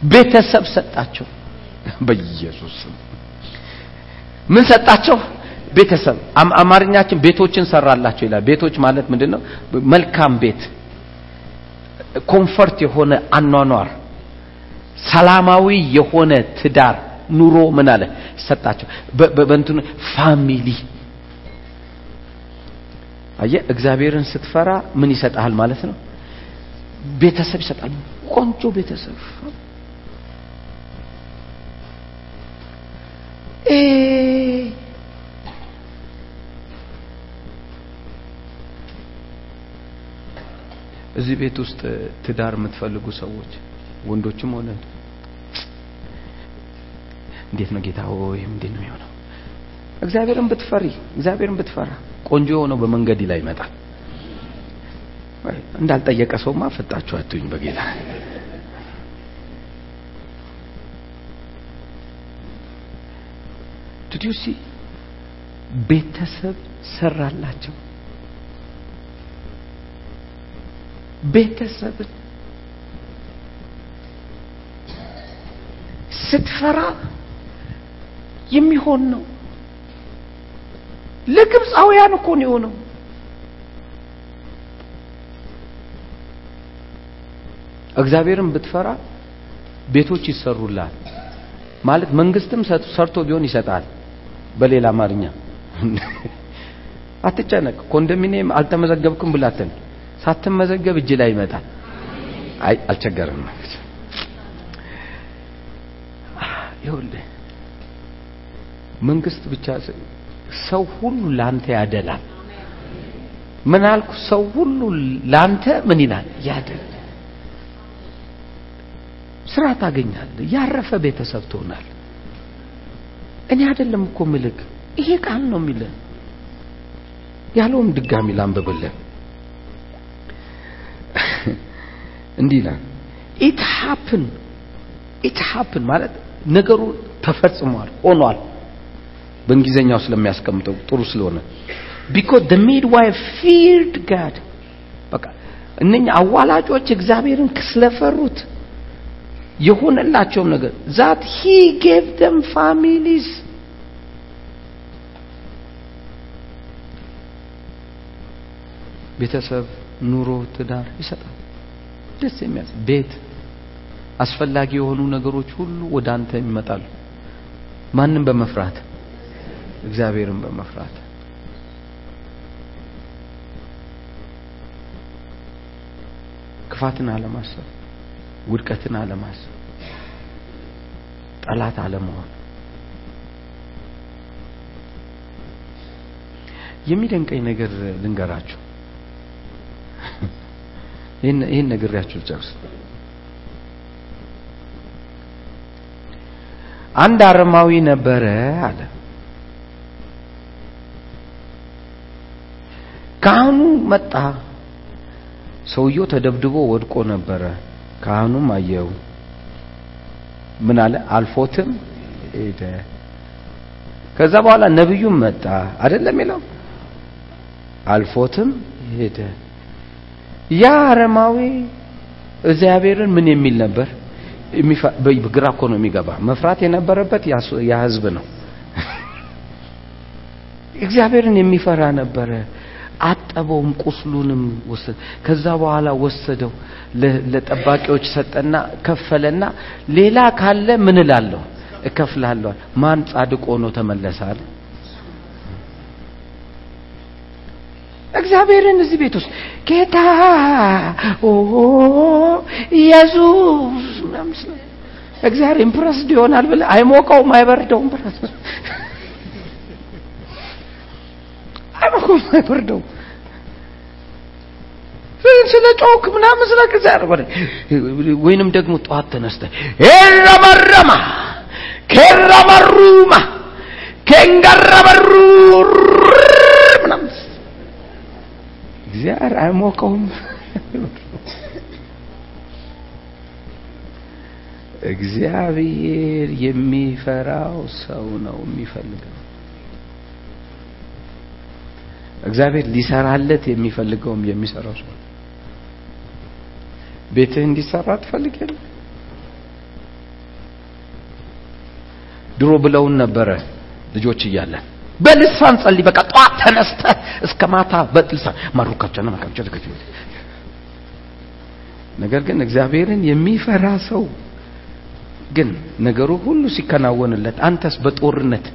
ቤተሰብ ሰጣቸው? በኢየሱስ ምን ሰጣቸው? ቤተሰብ። አማርኛችን ቤቶችን ሰራላቸው ይላል። ቤቶች ማለት ምንድነው? መልካም ቤት ኮምፈርት የሆነ አኗኗር ሰላማዊ የሆነ ትዳር ኑሮ ምን አለ? ሰጣቸው። በእንትኑ ፋሚሊ። አየ እግዚአብሔርን ስትፈራ ምን ይሰጣል ማለት ነው? ቤተሰብ ይሰጣል ቆንጆ ቤተሰብ። እዚህ ቤት ውስጥ ትዳር የምትፈልጉ ሰዎች ወንዶችም ሆነ እንዴት ነው ጌታ ሆይ እንዴት ነው የሚሆነው? እግዚአብሔርን ብትፈሪ እግዚአብሔርን ብትፈራ ቆንጆ የሆነው በመንገድ ላይ ይመጣል እንዳልጠየቀ ሰውማ ፈጣችሁ አትሁኝ በጌታ። did you see ቤተሰብ ሰራላቸው። ቤተሰብን ስትፈራ የሚሆን ነው። ለግብፃውያን እኮ ነው የሆነው እግዚአብሔርን ብትፈራ ቤቶች ይሰሩላል። ማለት መንግስትም ሰርቶ ቢሆን ይሰጣል በሌላ አማርኛ። አትጨነቅ ኮንዶሚኒየም አልተመዘገብክም ብላትን። ሳትመዘገብ እጅ ላይ ይመጣል። አይ አልቸገርም ይኸውልህ መንግስት ብቻ ሰው ሁሉ ላንተ ያደላል። ምን አልኩ? ሰው ሁሉ ላንተ ምን ይላል? ያደላል ስራ ታገኛለህ ያረፈ ቤተሰብ ትሆናል እኔ አይደለም እኮ ምልህ ይሄ ቃል ነው የሚለን። ያለውም ድጋሚ ላንብብልን። እንዲህ ይላል it happened it happened ማለት ነገሩ ተፈጽሟል ሆኗል። በእንግሊዘኛው ስለሚያስቀምጠው ጥሩ ስለሆነ። because the midwives feared God. በቃ እነኛ አዋላጆች እግዚአብሔርን ስለፈሩት የሆነላቸውም ነገር that he gave them families ቤተሰብ፣ ኑሮ፣ ትዳር ይሰጣል። ደስ የሚያሰኝ ቤት፣ አስፈላጊ የሆኑ ነገሮች ሁሉ ወደ አንተ ይመጣሉ። ማንም በመፍራት እግዚአብሔርን በመፍራት ክፋትን አለማሰብ፣ ውድቀትን አለማሰብ፣ ጠላት አለመሆን። የሚደንቀኝ ነገር ልንገራችሁ። ይህን ነግሬያችሁ ጨርስ። አንድ አረማዊ ነበረ አለ። ካህኑ መጣ። ሰውየው ተደብድቦ ወድቆ ነበረ። ካህኑም አየው። ምን አለ? አልፎትም ሄደ። ከዛ በኋላ ነብዩም መጣ። አይደለም ይለው አልፎትም ሄደ። ያ አረማዊ እግዚአብሔርን ምን የሚል ነበር? ግራ እኮ ነው የሚገባ። መፍራት የነበረበት ያ ህዝብ ነው። እግዚአብሔርን የሚፈራ ነበረ። አጠበውም፣ ቁስሉንም ወሰደ። ከዛ በኋላ ወሰደው ለጠባቂዎች ሰጠና ከፈለና ሌላ ካለ ምን እላለሁ እከፍላለሁ። ማን ጻድቅ ሆኖ ተመለሳል? እግዚአብሔርን እዚህ ቤት ውስጥ ጌታ ኦ ኢየሱስ እግዚአብሔር ኢምፕረስድ ይሆናል ብለህ አይሞቀውም፣ አይበርደውም። ብረት አይሞቀውም፣ አይበርደውም። ስለ ጮክ ምናምን ስለ እግዚአብሔር ወይንም ደግሞ ጠዋት ተነስተህ ኤረመረማ ኬረመሩማ ኬንገረበሩ ምናምን እግዚአብሔር አይሞቀውም። እግዚአብሔር የሚፈራው ሰው ነው የሚፈልገው። እግዚአብሔር ሊሰራለት የሚፈልገውም የሚሰራው ሰው ቤትህ እንዲሰራ ትፈልግ የለ ድሮ ብለውን ነበረ ልጆች እያለን በልሳን ጸልይ። በቃ ጠዋት ተነስተህ እስከ ማታ በልሳን ማሩካቸና ማካቸው ነገር ግን እግዚአብሔርን የሚፈራ ሰው ግን ነገሩ ሁሉ ሲከናወንለት አንተስ በጦርነት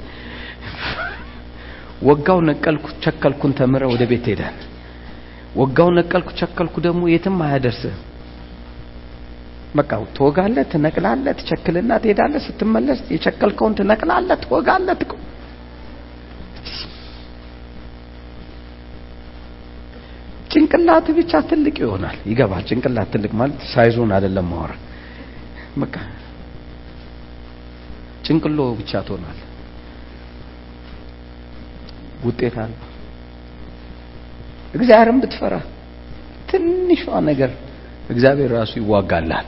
ወጋው ነቀልኩ ቸከልኩን ተምረ ወደ ቤት ሄዳል። ወጋው ነቀልኩ ቸከልኩ ደግሞ የትም አያደርስህ። በቃ ትወጋለህ፣ ትነቅላለህ፣ ትቸክልና ትሄዳለህ። ስትመለስ የቸከልከውን ትነቅላለህ፣ ትወጋለህ። ትቆ ጭንቅላት ብቻ ትልቅ ይሆናል። ይገባል። ጭንቅላት ትልቅ ማለት ሳይዙን አይደለም ማወራ በቃ ጭንቅሎ ብቻ ትሆናል። ውጤት አለ። እግዚአብሔርን ብትፈራ ትንሿ ነገር እግዚአብሔር ራሱ ይዋጋላል።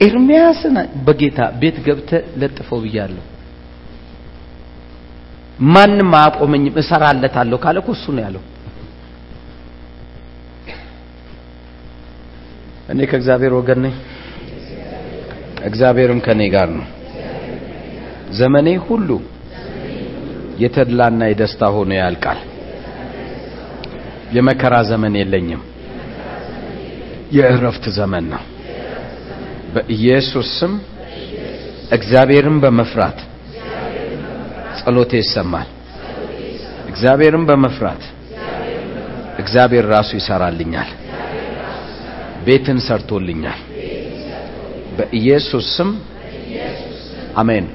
ኤርሚያስን በጌታ ቤት ገብተ ለጥፈው ብያለሁ። ማንም አያቆመኝም እሰራለታለሁ ካለ እኮ እሱ ነው ያለው። እኔ ከእግዚአብሔር ወገን ነኝ፣ እግዚአብሔርም ከኔ ጋር ነው። ዘመኔ ሁሉ የተድላና የደስታ ሆኖ ያልቃል። የመከራ ዘመን የለኝም፣ የእረፍት ዘመን ነው። በኢየሱስ ስም እግዚአብሔርን በመፍራት ጸሎቴ ይሰማል። እግዚአብሔርን በመፍራት እግዚአብሔር ራሱ ይሰራልኛል። ቤትን ሰርቶልኛል። በኢየሱስ ስም አሜን።